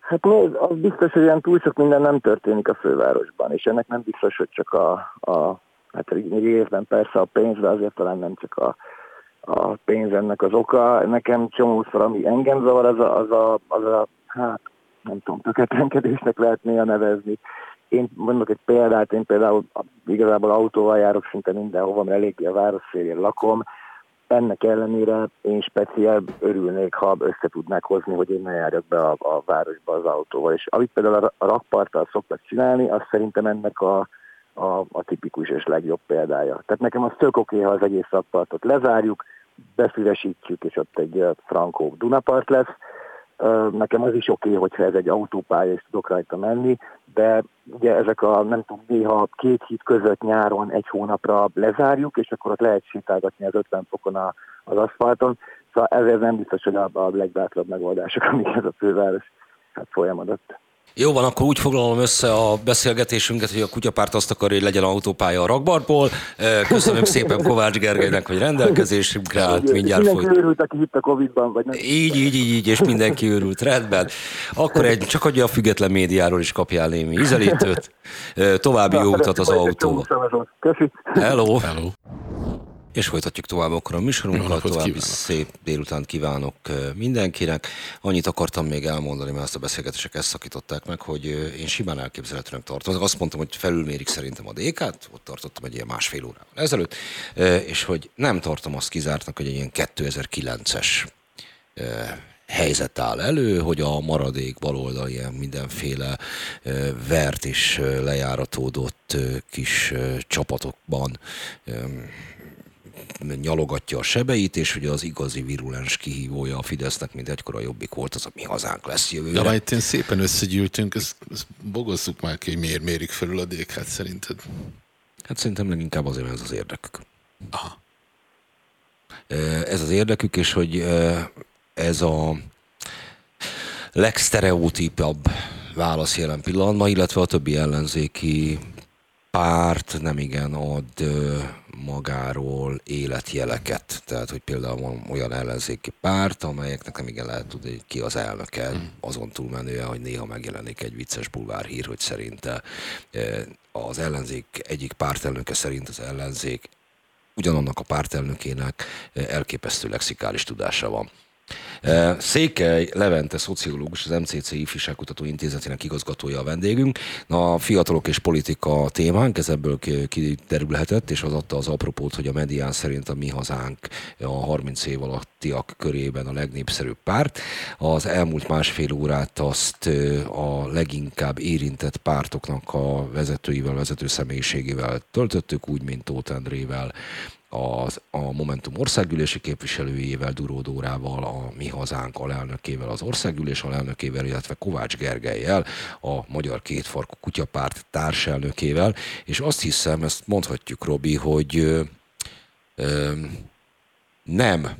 Hát nézd, az biztos, hogy ilyen túl sok minden nem történik a fővárosban, és ennek nem biztos, hogy csak a, a hát részben persze a pénz, de azért talán nem csak a, a pénz ennek az oka. Nekem csomószor, ami engem zavar, az a, az a, az a hát nem tudom, tökéletlenkedésnek lehet néha nevezni. Én mondok egy példát, én például igazából autóval járok szinte mindenhova, mert eléggé a város lakom, ennek ellenére én speciál örülnék, ha össze tudnák hozni, hogy én ne járjak be a, a városba az autóval. És amit például a rakparttal szoktak csinálni, az szerintem ennek a, a, a tipikus és legjobb példája. Tehát nekem az tök oké, ha az egész rakpartot lezárjuk, befülesítjük, és ott egy frankó Dunapart lesz, Nekem az is oké, okay, hogyha ez egy autópálya, és tudok rajta menni, de ugye ezek a, nem tudom, néha két híd között nyáron egy hónapra lezárjuk, és akkor ott lehet sétálgatni az 50 fokon a, az aszfalton. Szóval ezért nem biztos, hogy a, a legbátrabb megoldások, amiket a főváros hát folyamadott. Jó van, akkor úgy foglalom össze a beszélgetésünket, hogy a kutyapárt azt akarja, hogy legyen autópálya a rakbartból. Köszönöm szépen Kovács Gergelynek, hogy rendelkezésünkre állt. Mindjárt mindenki folyt. őrült, aki hitt a Covid-ban, vagy nem. Így, így, így, így, és mindenki őrült. Rendben. Akkor egy, csak adja a független médiáról is kapjál némi ízelítőt. További jó utat az autóval. Köszönöm. Hello. Hello. És folytatjuk tovább akkor a műsorunkat, további kívánok. szép délután kívánok mindenkinek. Annyit akartam még elmondani, mert ezt a beszélgetések ezt szakították meg, hogy én simán elképzelhetőnek tartom. Azt mondtam, hogy felülmérik szerintem a DK-t, ott tartottam egy ilyen másfél órával ezelőtt, és hogy nem tartom azt kizártnak, hogy egy ilyen 2009-es helyzet áll elő, hogy a maradék baloldal ilyen mindenféle vert és lejáratódott kis csapatokban nyalogatja a sebeit, és hogy az igazi virulens kihívója a Fidesznek, mint egykor a Jobbik volt, az a mi hazánk lesz jövőre. De majd szépen összegyűltünk, ezt, ezt bogozzuk már ki, hogy miért mérik felül a DK-t szerinted? Hát szerintem leginkább azért, mert ez az érdekük. Aha. Ez az érdekük, és hogy ez a legsztereotípabb válasz jelen pillanatban, illetve a többi ellenzéki párt nem igen ad magáról életjeleket. Tehát, hogy például van olyan ellenzéki párt, amelyeknek nem igen lehet tudni, hogy ki az elnöke, mm. azon túlmenően, hogy néha megjelenik egy vicces bulvárhír, hogy szerinte az ellenzék egyik pártelnöke szerint az ellenzék ugyanannak a pártelnökének elképesztő lexikális tudása van. Székely Levente, szociológus, az MCC Ifjúságkutató Intézetének igazgatója a vendégünk. Na, a fiatalok és politika témánk, ez ebből kiderülhetett, és az adta az apropót, hogy a medián szerint a mi hazánk a 30 év alattiak körében a legnépszerűbb párt. Az elmúlt másfél órát azt a leginkább érintett pártoknak a vezetőivel, vezető személyiségével töltöttük, úgy, mint Tóth Endrével, az, a Momentum országgyűlési képviselőjével, Duró Dórával, a Mi Hazánk alelnökével, az országgyűlés alelnökével, illetve Kovács Gergelyel, a Magyar Kétfarkú Kutyapárt társelnökével, és azt hiszem, ezt mondhatjuk, Robi, hogy ö, ö, nem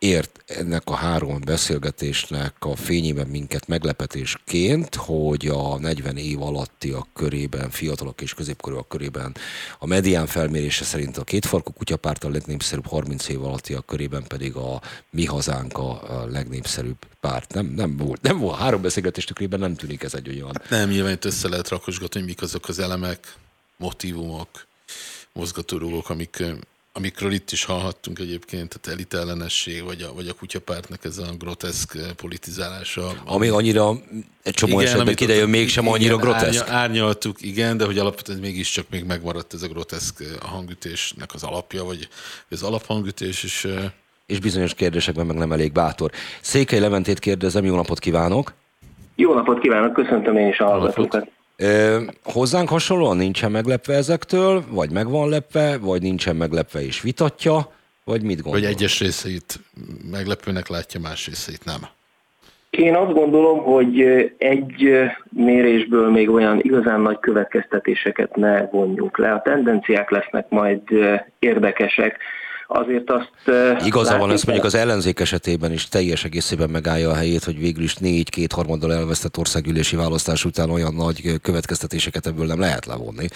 ért ennek a három beszélgetésnek a fényében minket meglepetésként, hogy a 40 év alattiak körében, fiatalok és középkorúak körében a medián felmérése szerint a kétfarkú kutyapárt a legnépszerűbb, 30 év alattiak körében pedig a mi hazánk a legnépszerűbb párt. Nem, nem volt, nem volt három beszélgetés tükrében, nem tűnik ez egy olyan. Hát nem, nyilván itt össze lehet rakosgatni, hogy mik azok az elemek, motivumok, mozgatórugók, amik amikről itt is hallhattunk egyébként, tehát elitellenesség, vagy a, vagy a kutyapártnak ez a groteszk politizálása. Ami annyira egy csomó igen, esetben idejön mégsem igen, annyira groteszk. Árny, árnyaltuk, igen, de hogy alapvetően mégiscsak még megmaradt ez a groteszk a hangütésnek az alapja, vagy az alaphangütés, és és bizonyos kérdésekben meg nem elég bátor. Székely Leventét kérdezem, jó napot kívánok! Jó napot kívánok, köszöntöm én is a hallgatókat! Hozzánk hasonlóan nincsen meglepve ezektől, vagy meg van lepve, vagy nincsen meglepve és vitatja, vagy mit gondol? Vagy egyes részeit meglepőnek látja, más részeit nem. Én azt gondolom, hogy egy mérésből még olyan igazán nagy következtetéseket ne vonjunk le. A tendenciák lesznek majd érdekesek. Azért azt... Igaza van, ezt mondjuk az ellenzék esetében is teljes egészében megállja a helyét, hogy végül is négy kétharmaddal elvesztett országgyűlési választás után olyan nagy következtetéseket ebből nem lehet levonni.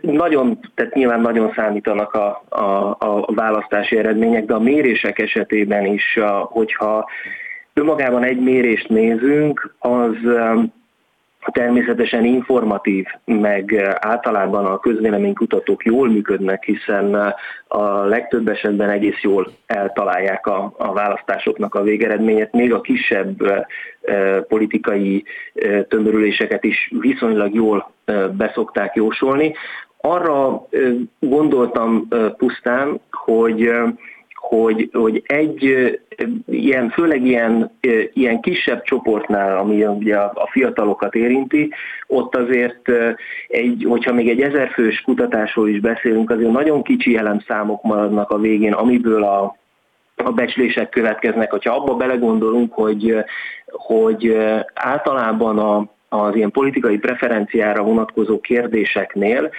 Nagyon, tehát nyilván nagyon számítanak a, a, a választási eredmények, de a mérések esetében is, hogyha önmagában egy mérést nézünk, az természetesen informatív, meg uh, általában a közvéleménykutatók jól működnek, hiszen uh, a legtöbb esetben egész jól eltalálják a, a választásoknak a végeredményet, még a kisebb uh, politikai tömörüléseket is viszonylag jól beszokták jósolni. Arra gondoltam pusztán, hogy hogy, hogy egy ilyen, főleg ilyen, ilyen kisebb csoportnál, ami ugye a fiatalokat érinti, ott azért, egy, hogyha még egy ezerfős kutatásról is beszélünk, azért nagyon kicsi elemszámok maradnak a végén, amiből a, a becslések következnek. Ha abba belegondolunk, hogy, hogy általában a, az ilyen politikai preferenciára vonatkozó kérdéseknél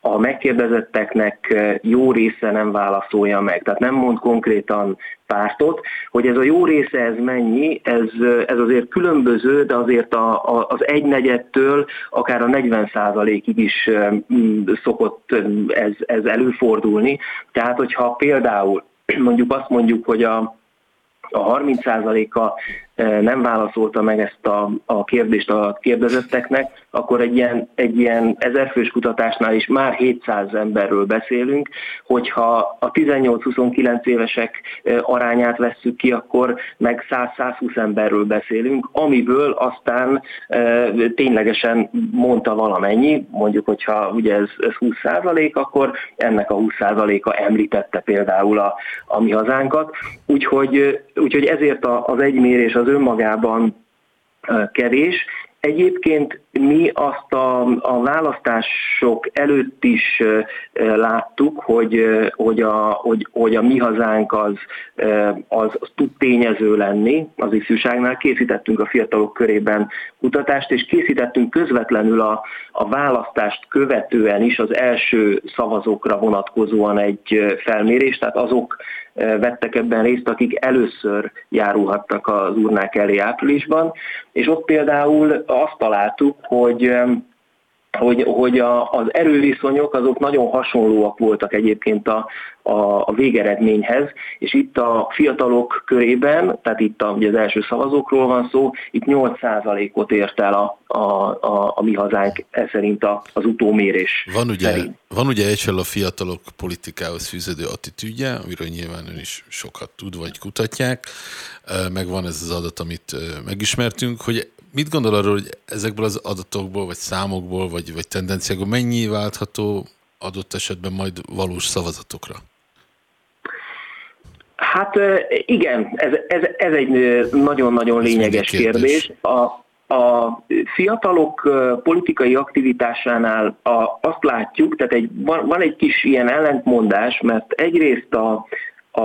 a megkérdezetteknek jó része nem válaszolja meg, tehát nem mond konkrétan pártot, hogy ez a jó része ez mennyi, ez, ez azért különböző, de azért a, a, az egynegyedtől akár a 40 ig is szokott ez, ez előfordulni. Tehát, hogyha például mondjuk azt mondjuk, hogy a, a 30%-a nem válaszolta meg ezt a, a kérdést a kérdezetteknek, akkor egy ilyen, egy ilyen ezerfős kutatásnál is már 700 emberről beszélünk, hogyha a 18-29 évesek arányát vesszük ki, akkor meg 100-120 emberről beszélünk, amiből aztán e, ténylegesen mondta valamennyi, mondjuk, hogyha ugye ez, ez 20 akkor ennek a 20 a említette például a, a mi hazánkat, úgyhogy, úgyhogy ezért az egymérés az önmagában kevés, Egyébként mi azt a, a választások előtt is láttuk, hogy, hogy, a, hogy, hogy a mi hazánk az, az, az tud tényező lenni az ifjúságnál. Készítettünk a fiatalok körében kutatást, és készítettünk közvetlenül a, a választást követően is az első szavazókra vonatkozóan egy felmérést, tehát azok vettek ebben részt, akik először járulhattak az urnák elé áprilisban, és ott például azt találtuk, hogy hogy, hogy a, az erőviszonyok azok nagyon hasonlóak voltak egyébként a, a, a végeredményhez, és itt a fiatalok körében, tehát itt a, ugye az első szavazókról van szó, itt 8%-ot ért el a, a, a, a mi hazánk ez szerint a, az utómérés van ugye, szerint. Van ugye egyfel a fiatalok politikához fűződő attitűdje, amiről nyilván ön is sokat tud, vagy kutatják, meg van ez az adat, amit megismertünk, hogy mit gondol arról, hogy ezekből az adatokból, vagy számokból, vagy, vagy tendenciákból mennyi váltható adott esetben majd valós szavazatokra? Hát igen, ez, ez, ez egy nagyon-nagyon lényeges kérdés. kérdés. A, a fiatalok politikai aktivitásánál a, azt látjuk, tehát egy, van, van egy kis ilyen ellentmondás, mert egyrészt a,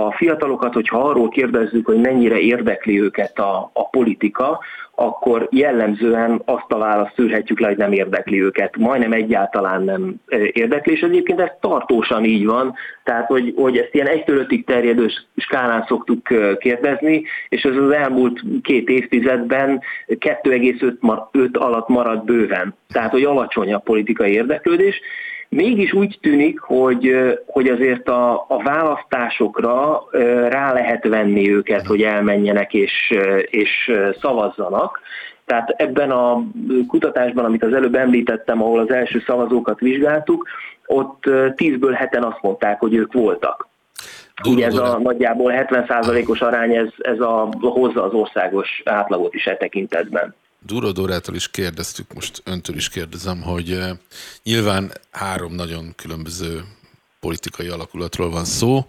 a fiatalokat, hogyha arról kérdezzük, hogy mennyire érdekli őket a, a politika, akkor jellemzően azt a választ szűrhetjük le, hogy nem érdekli őket. Majdnem egyáltalán nem érdekli, és egyébként ez tartósan így van, tehát hogy, hogy ezt ilyen 1 5 terjedő skálán szoktuk kérdezni, és ez az elmúlt két évtizedben 2,5 alatt marad bőven. Tehát, hogy alacsony a politikai érdeklődés, Mégis úgy tűnik, hogy, hogy azért a, a választásokra rá lehet venni őket, hogy elmenjenek és, és szavazzanak. Tehát ebben a kutatásban, amit az előbb említettem, ahol az első szavazókat vizsgáltuk, ott tízből heten azt mondták, hogy ők voltak. Ugye ez a nagyjából 70%-os arány, ez, ez a, hozza az országos átlagot is e tekintetben. Duro Dórától is kérdeztük, most öntől is kérdezem, hogy uh, nyilván három nagyon különböző politikai alakulatról van szó,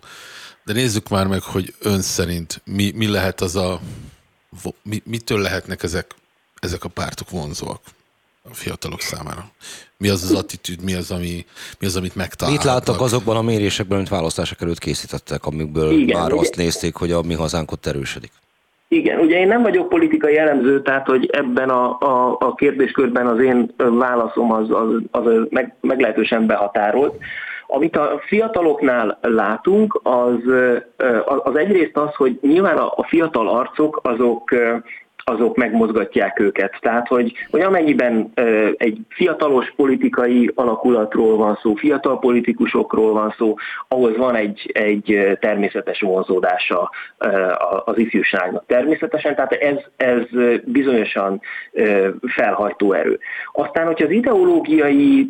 de nézzük már meg, hogy ön szerint mi, mi lehet az a, mi, mitől lehetnek ezek, ezek a pártok vonzóak? a fiatalok számára? Mi az az attitűd, mi az, ami, mi az amit megtaláltak? Mit láttak azokban a mérésekben, amit választások előtt készítettek, amikből Igen, már ugye... azt nézték, hogy a mi hazánk ott erősödik? Igen, ugye én nem vagyok politikai elemző, tehát hogy ebben a, a, a kérdéskörben az én válaszom az, az, az meg, meglehetősen behatárolt. Amit a fiataloknál látunk, az, az egyrészt az, hogy nyilván a fiatal arcok azok azok megmozgatják őket. Tehát, hogy, hogy amennyiben egy fiatalos politikai alakulatról van szó, fiatal politikusokról van szó, ahhoz van egy, egy természetes vonzódása az ifjúságnak. Természetesen, tehát ez, ez bizonyosan felhajtó erő. Aztán, hogyha az ideológiai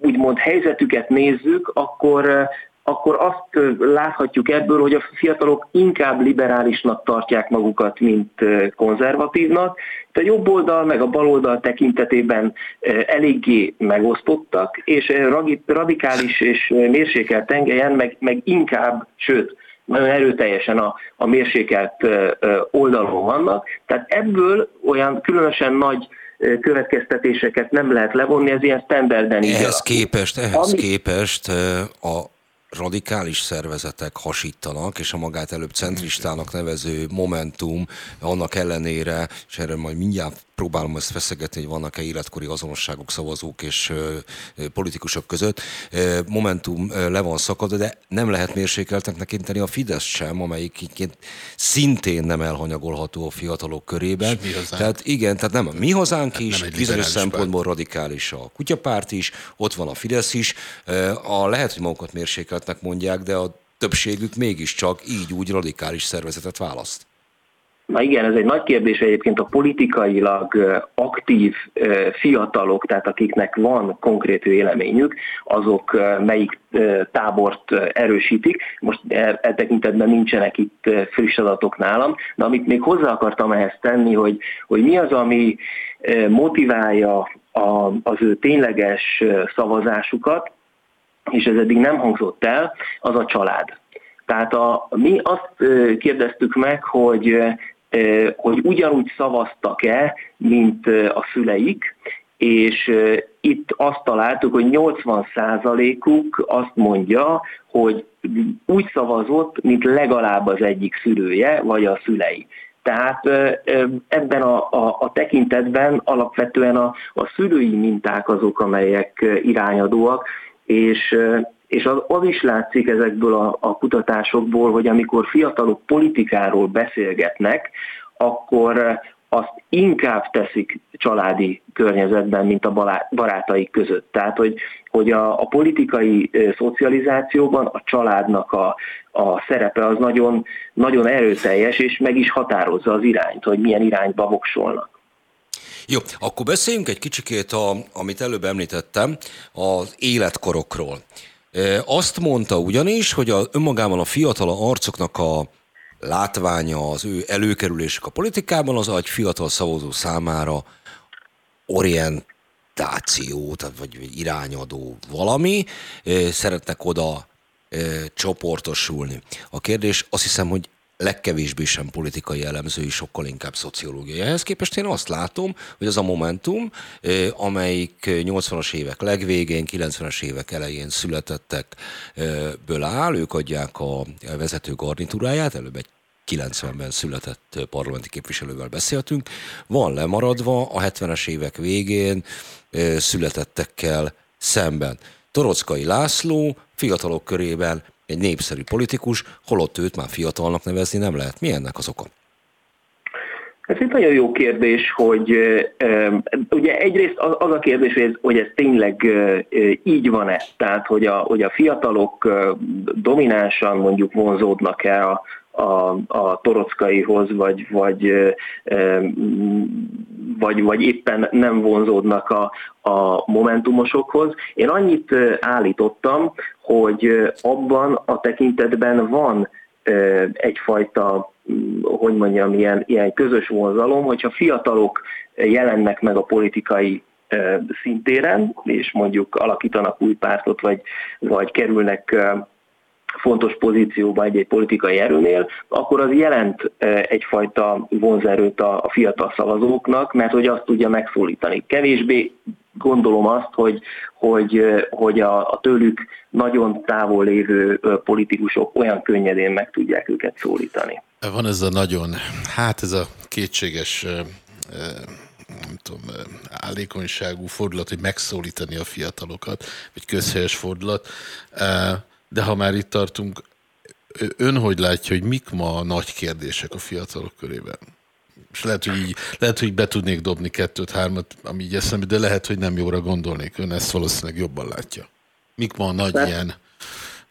úgymond helyzetüket nézzük, akkor akkor azt láthatjuk ebből, hogy a fiatalok inkább liberálisnak tartják magukat, mint konzervatívnak. a jobb oldal meg a bal oldal tekintetében eléggé megosztottak, és radikális és mérsékelt tengelyen meg, meg inkább, sőt, nagyon erőteljesen a, a mérsékelt oldalon vannak. Tehát ebből olyan különösen nagy következtetéseket nem lehet levonni, ez ilyen standarden így Ehhez képest, ehhez Ami... képest a radikális szervezetek hasítanak, és a magát előbb centristának nevező Momentum annak ellenére, és erről majd mindjárt próbálom ezt feszegetni, hogy vannak-e életkori azonosságok szavazók és politikusok között. Momentum le van szakadva, de nem lehet mérsékeltnek tekinteni a Fidesz sem, amelyik szintén nem elhanyagolható a fiatalok körében. Tehát igen, tehát nem a mi hazánk hát is, bizonyos szempontból radikális a kutyapárt is, ott van a Fidesz is. A lehet, hogy magukat mérsékeltnek mondják, de a többségük mégiscsak így úgy radikális szervezetet választ. Na igen, ez egy nagy kérdés egyébként a politikailag aktív fiatalok, tehát akiknek van konkrét véleményük, azok melyik tábort erősítik. Most e, e tekintetben nincsenek itt friss adatok nálam, de amit még hozzá akartam ehhez tenni, hogy, hogy mi az, ami motiválja a, az ő tényleges szavazásukat, és ez eddig nem hangzott el, az a család. Tehát a, mi azt kérdeztük meg, hogy hogy ugyanúgy szavaztak-e, mint a szüleik, és itt azt találtuk, hogy 80%-uk azt mondja, hogy úgy szavazott, mint legalább az egyik szülője, vagy a szülei. Tehát ebben a, a, a tekintetben alapvetően a, a szülői minták azok, amelyek irányadóak, és és az, az is látszik ezekből a, a kutatásokból, hogy amikor fiatalok politikáról beszélgetnek, akkor azt inkább teszik családi környezetben, mint a barátaik között. Tehát, hogy, hogy a, a politikai szocializációban a családnak a, a szerepe az nagyon, nagyon erőteljes, és meg is határozza az irányt, hogy milyen irányba voksolnak. Jó, akkor beszéljünk egy kicsikét, a, amit előbb említettem, az életkorokról. Azt mondta ugyanis, hogy a, önmagában a fiatal arcoknak a látványa, az ő előkerülésük a politikában az egy fiatal szavazó számára orientáció, tehát vagy irányadó valami, szeretnek oda csoportosulni. A kérdés azt hiszem, hogy legkevésbé sem politikai elemzői, sokkal inkább szociológiai. Ehhez képest én azt látom, hogy az a Momentum, amelyik 80-as évek legvégén, 90-es évek elején születettekből áll, ők adják a vezető garnitúráját, előbb egy 90-ben született parlamenti képviselővel beszéltünk, van lemaradva a 70-es évek végén születettekkel szemben. Torockai László fiatalok körében egy népszerű politikus, holott őt már fiatalnak nevezni nem lehet. Mi ennek az oka? Ez egy nagyon jó kérdés, hogy ugye egyrészt az a kérdés, hogy ez, hogy ez tényleg így van-e, tehát hogy a, hogy a fiatalok dominánsan mondjuk vonzódnak-e a, a, a torockaihoz, vagy, vagy, vagy, vagy éppen nem vonzódnak a, a momentumosokhoz. Én annyit állítottam, hogy abban a tekintetben van egyfajta, hogy mondjam, ilyen, ilyen közös vonzalom, hogyha fiatalok jelennek meg a politikai szintéren, és mondjuk alakítanak új pártot, vagy, vagy kerülnek fontos pozícióban egy-egy politikai erőnél, akkor az jelent egyfajta vonzerőt a fiatal szavazóknak, mert hogy azt tudja megszólítani. Kevésbé gondolom azt, hogy, hogy, hogy a, a tőlük nagyon távol lévő politikusok olyan könnyedén meg tudják őket szólítani. Van ez a nagyon, hát ez a kétséges nem tudom, állékonyságú fordulat, hogy megszólítani a fiatalokat, vagy közhelyes fordulat. De ha már itt tartunk, ön hogy látja, hogy mik ma a nagy kérdések a fiatalok körében? És lehet, hogy így, lehet, hogy be tudnék dobni kettőt, hármat, ami így eszembe, de lehet, hogy nem jóra gondolnék. Ön ezt valószínűleg jobban látja. Mik ma a nagy de... ilyen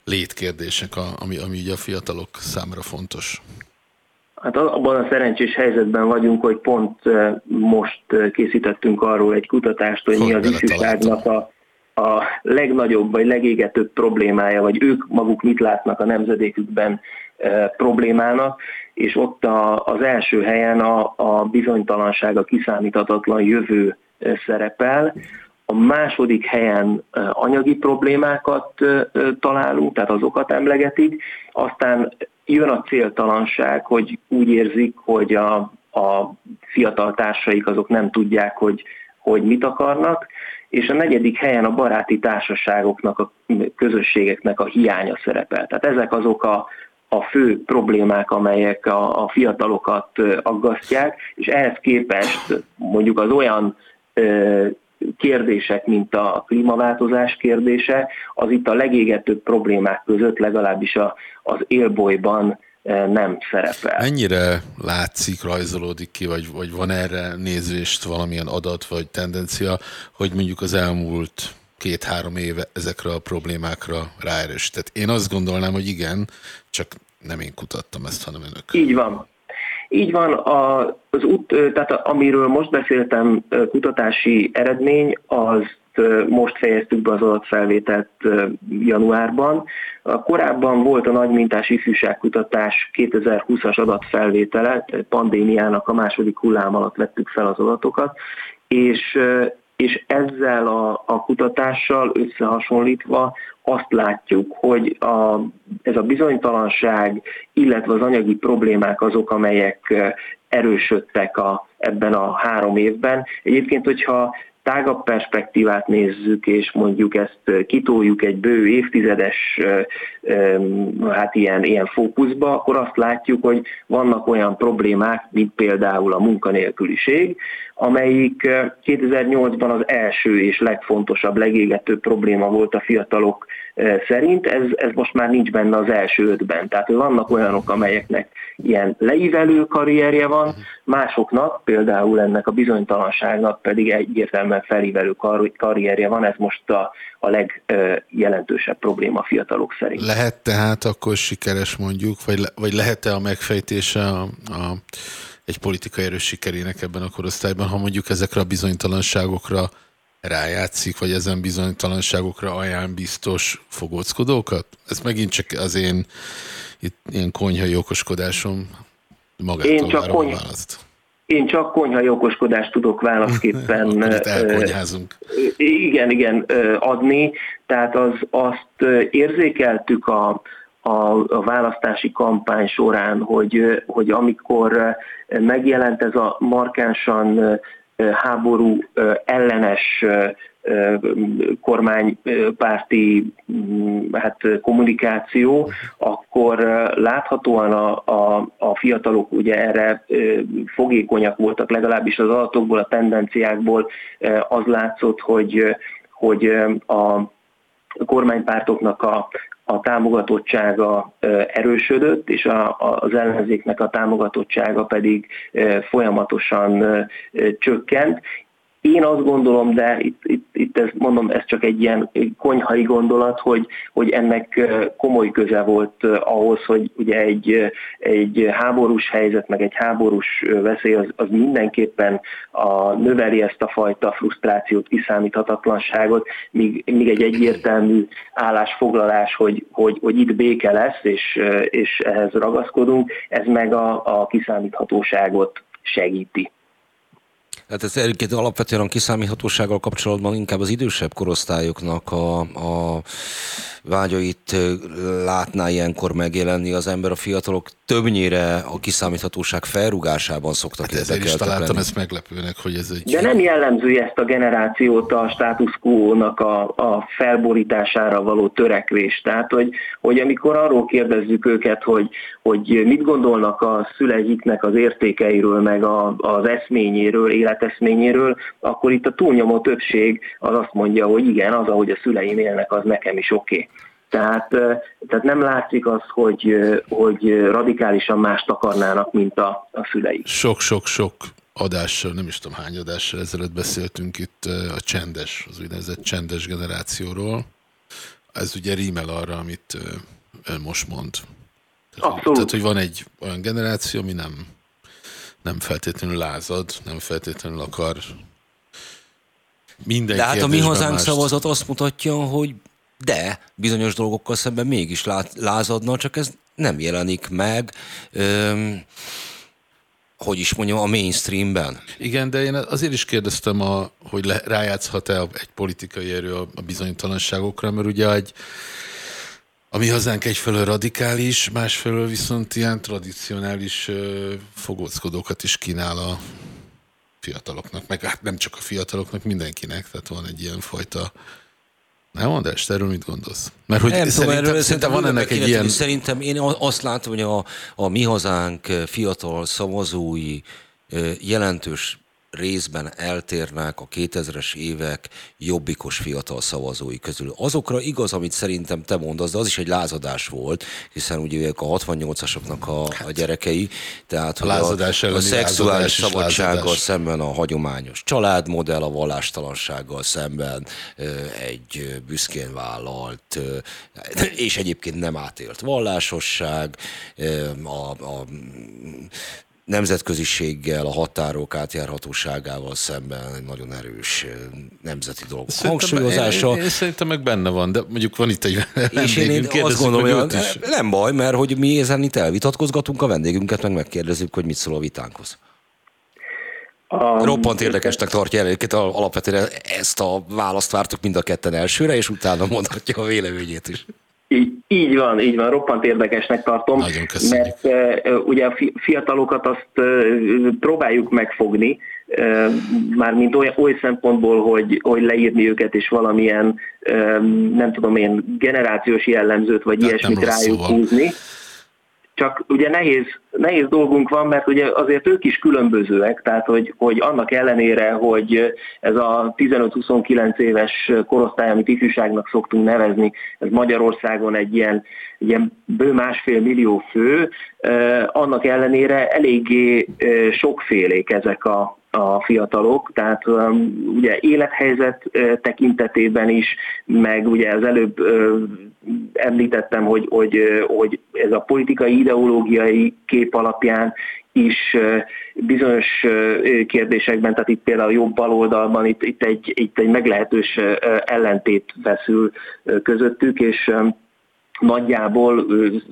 létkérdések, ami, ami így a fiatalok számára fontos? Hát abban a szerencsés helyzetben vagyunk, hogy pont most készítettünk arról egy kutatást, hogy, hogy mi az ifjúságnak a, a legnagyobb vagy legégetőbb problémája, vagy ők maguk mit látnak a nemzedékükben e, problémának, és ott a, az első helyen a, a bizonytalanság, a kiszámíthatatlan jövő e, szerepel, a második helyen e, anyagi problémákat e, találunk, tehát azokat emlegetik, aztán jön a céltalanság, hogy úgy érzik, hogy a, a fiatal társaik azok nem tudják, hogy, hogy mit akarnak, és a negyedik helyen a baráti társaságoknak, a közösségeknek a hiánya szerepel. Tehát ezek azok a, a fő problémák, amelyek a, a fiatalokat aggasztják, és ehhez képest mondjuk az olyan ö, kérdések, mint a klímaváltozás kérdése, az itt a legégetőbb problémák között legalábbis a, az élbolyban nem szerepel. Mennyire látszik, rajzolódik ki, vagy, vagy van erre nézést valamilyen adat vagy tendencia, hogy mondjuk az elmúlt két-három éve ezekre a problémákra ráerősített? Én azt gondolnám, hogy igen, csak nem én kutattam ezt, hanem önök. Így van. Így van, a, az út, tehát amiről most beszéltem, kutatási eredmény, az most fejeztük be az adatfelvételt januárban. Korábban volt a nagymintás ifjúságkutatás 2020-as adatfelvétele, pandémiának a második hullám alatt vettük fel az adatokat, és, és ezzel a, a kutatással összehasonlítva azt látjuk, hogy a, ez a bizonytalanság, illetve az anyagi problémák azok, amelyek erősödtek a, ebben a három évben. Egyébként, hogyha tágabb perspektívát nézzük, és mondjuk ezt kitoljuk egy bő évtizedes hát ilyen, ilyen fókuszba, akkor azt látjuk, hogy vannak olyan problémák, mint például a munkanélküliség, amelyik 2008-ban az első és legfontosabb, legégetőbb probléma volt a fiatalok szerint, ez, ez most már nincs benne az első ötben. Tehát vannak olyanok, amelyeknek ilyen leívelő karrierje van, másoknak, például ennek a bizonytalanságnak pedig egyértelműen felívelő karrierje van, ez most a, a legjelentősebb probléma a fiatalok szerint. Lehet tehát akkor sikeres mondjuk, vagy, le, vagy lehet-e a megfejtése a, a, egy politikai erős sikerének ebben a korosztályban, ha mondjuk ezekre a bizonytalanságokra rájátszik, vagy ezen bizonytalanságokra ajánl biztos fogóckodókat? Ez megint csak az én itt ilyen konyhai okoskodásom magától én csak kony... választ. Én csak konyhai okoskodást tudok válaszképpen igen, igen, adni. Tehát az, azt érzékeltük a, a, a választási kampány során, hogy, hogy amikor megjelent ez a markánsan háború ellenes kormánypárti mm, hát, kommunikáció, akkor láthatóan a, a, a fiatalok ugye erre fogékonyak voltak, legalábbis az adatokból, a tendenciákból az látszott, hogy, hogy a kormánypártoknak a, a támogatottsága erősödött, és a, az ellenzéknek a támogatottsága pedig folyamatosan csökkent. Én azt gondolom, de itt, itt, itt ez, mondom, ez csak egy ilyen konyhai gondolat, hogy, hogy ennek komoly köze volt ahhoz, hogy ugye egy, egy háborús helyzet, meg egy háborús veszély az, az mindenképpen a, növeli ezt a fajta frusztrációt, kiszámíthatatlanságot, míg, míg egy egyértelmű állásfoglalás, hogy, hogy, hogy itt béke lesz, és, és ehhez ragaszkodunk, ez meg a, a kiszámíthatóságot segíti. Hát ez egyébként alapvetően a kiszámíthatósággal kapcsolatban inkább az idősebb korosztályoknak a, a vágyait látná ilyenkor megjelenni az ember, a fiatalok többnyire a kiszámíthatóság felrugásában szoktak hát ezért is találtam lenni. ezt meglepőnek, hogy ez egy... De nem jellemző ezt a generációt a status quo-nak a, a felborítására való törekvés. Tehát, hogy, hogy amikor arról kérdezzük őket, hogy, hogy mit gondolnak a szüleiknek az értékeiről, meg a, az eszményéről, életeszményéről, akkor itt a túlnyomó többség az azt mondja, hogy igen, az, ahogy a szüleim élnek, az nekem is oké. Okay. Tehát, tehát nem látszik az, hogy, hogy radikálisan mást akarnának, mint a, a szüleik. Sok-sok-sok adással, nem is tudom hány adással ezelőtt beszéltünk itt a csendes, az úgynevezett csendes generációról. Ez ugye rímel arra, amit ön most mond. Abszolút. tehát, hogy van egy olyan generáció, ami nem, nem feltétlenül lázad, nem feltétlenül akar minden De hát a mi hazánk mást... szavazat azt mutatja, hogy de bizonyos dolgokkal szemben mégis lázadna, csak ez nem jelenik meg. Öm, hogy is mondjam, a mainstreamben. Igen, de én azért is kérdeztem, a, hogy le, rájátszhat-e egy politikai erő a, a bizonytalanságokra, mert ugye egy, a mi hazánk egyfelől radikális, másfelől viszont ilyen tradicionális fogóckodókat is kínál a fiataloknak, meg hát nem csak a fiataloknak, mindenkinek, tehát van egy ilyen fajta nem, András, erről mit gondolsz? Mert hogy nem szerintem, tudom, erről, szerintem van ennek egy ilyen... Szerintem én azt látom, hogy a, a mi hazánk fiatal szavazói jelentős részben eltérnek a 2000-es évek jobbikos fiatal szavazói közül. Azokra igaz, amit szerintem te mondasz, de az is egy lázadás volt, hiszen ugye ők a 68-asoknak a, a hát, gyerekei, tehát a, lázadás a, a szexuális szabadsággal lázadás. szemben a hagyományos családmodell, a vallástalansággal szemben egy büszkén vállalt és egyébként nem átélt vallásosság, a, a nemzetköziséggel, a határok átjárhatóságával szemben egy nagyon erős nemzeti dolgok hangsúlyozása. Én, én, szerintem meg benne van, de mondjuk van itt egy És én, én azt gondolom, hogy nem baj, mert hogy mi ezen itt elvitatkozgatunk a vendégünket, meg megkérdezzük, hogy mit szól a vitánkhoz. Um, Roppant érdekesnek tartja egyébként alapvetően ezt a választ vártuk mind a ketten elsőre, és utána mondhatja a véleményét is. Így, így van, így van, roppant érdekesnek tartom, mert uh, ugye a fiatalokat azt uh, próbáljuk megfogni, uh, mármint oly, oly szempontból, hogy, hogy leírni őket és valamilyen, uh, nem tudom én, generációs jellemzőt vagy hát ilyesmit rájuk szóval. húzni. Csak ugye nehéz, nehéz dolgunk van, mert ugye azért ők is különbözőek, tehát hogy, hogy annak ellenére, hogy ez a 15-29 éves korosztály, amit ifjúságnak szoktunk nevezni, ez Magyarországon egy ilyen, egy ilyen bő másfél millió fő, eh, annak ellenére eléggé eh, sokfélék ezek a, a fiatalok, tehát um, ugye élethelyzet tekintetében is, meg ugye az előbb említettem, hogy, hogy, hogy ez a politikai ideológiai kép alapján is bizonyos kérdésekben, tehát itt például a jobb baloldalban itt, itt, egy, itt egy meglehetős ellentét feszül uh, közöttük, és nagyjából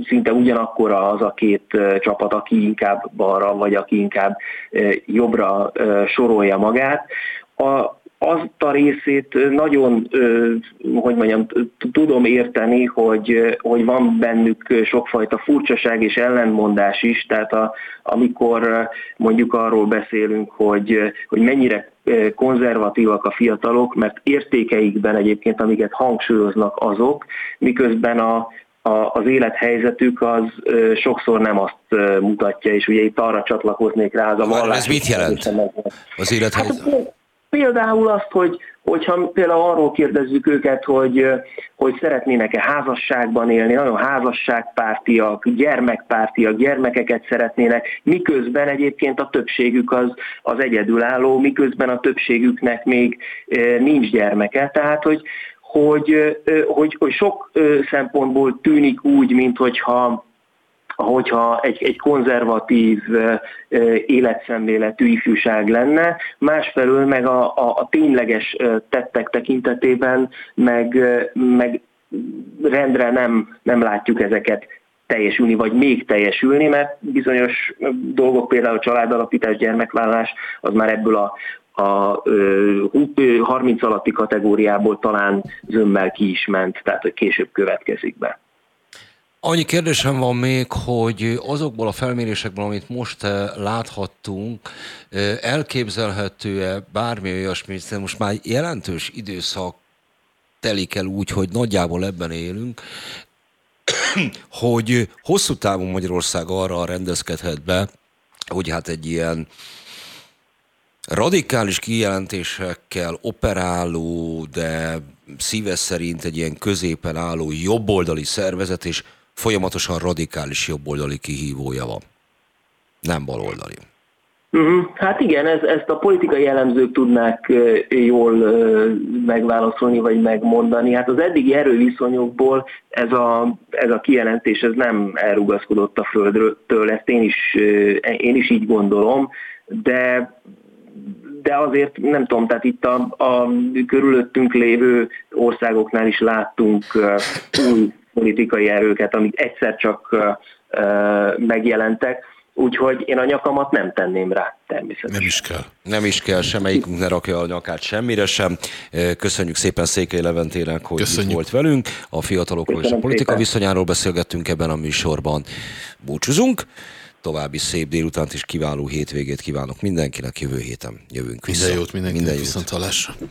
szinte ugyanakkor az a két csapat, aki inkább balra, vagy aki inkább jobbra sorolja magát. A, azt a részét nagyon, hogy mondjam, tudom érteni, hogy, hogy van bennük sokfajta furcsaság és ellentmondás is, tehát a, amikor mondjuk arról beszélünk, hogy, hogy mennyire konzervatívak a fiatalok, mert értékeikben egyébként, amiket hangsúlyoznak azok, miközben a, a, az élethelyzetük az ö, sokszor nem azt ö, mutatja, és ugye itt arra csatlakoznék rá az a vallás. Ez mit jelent? Az élethelyzet? Hát, például azt, hogy hogyha például arról kérdezzük őket, hogy, hogy szeretnének-e házasságban élni, nagyon házasságpártiak, gyermekpártiak, gyermekeket szeretnének, miközben egyébként a többségük az, az egyedülálló, miközben a többségüknek még nincs gyermeke. Tehát, hogy, hogy, hogy, hogy sok szempontból tűnik úgy, mint hogyha egy, egy konzervatív életszemléletű ifjúság lenne, másfelől meg a, a, a tényleges tettek tekintetében meg, meg rendre nem, nem látjuk ezeket teljesülni, vagy még teljesülni, mert bizonyos dolgok, például a családalapítás, gyermekvállás, az már ebből a, a 30 alatti kategóriából talán zömmel ki is ment, tehát hogy később következik be. Annyi kérdésem van még, hogy azokból a felmérésekből, amit most láthattunk, elképzelhető-e bármi olyasmi, hiszen most már jelentős időszak telik el úgy, hogy nagyjából ebben élünk, hogy hosszú távon Magyarország arra rendezkedhet be, hogy hát egy ilyen radikális kijelentésekkel operáló, de szíves szerint egy ilyen középen álló jobboldali szervezet, és folyamatosan radikális jobboldali kihívója van. Nem baloldali. Uh-huh. Hát igen, ez, ezt a politikai jellemzők tudnák jól megválaszolni, vagy megmondani. Hát az eddigi erőviszonyokból ez a, ez a kijelentés ez nem elrugaszkodott a földtől, ezt én is, én is így gondolom, de de azért nem tudom, tehát itt a, a körülöttünk lévő országoknál is láttunk új politikai erőket, amik egyszer csak megjelentek Úgyhogy én a nyakamat nem tenném rá, természetesen. Nem is kell. Nem is kell, semmelyikünk ne rakja a nyakát semmire sem. Köszönjük szépen Székely Leventének, hogy Köszönjük. itt volt velünk. A fiatalokról és a politika szépen. viszonyáról beszélgettünk ebben a műsorban. Búcsúzunk. További szép délutánt és kiváló hétvégét kívánok mindenkinek. Jövő héten jövünk vissza. Minden jót mindenkinek. Minden jót. Viszont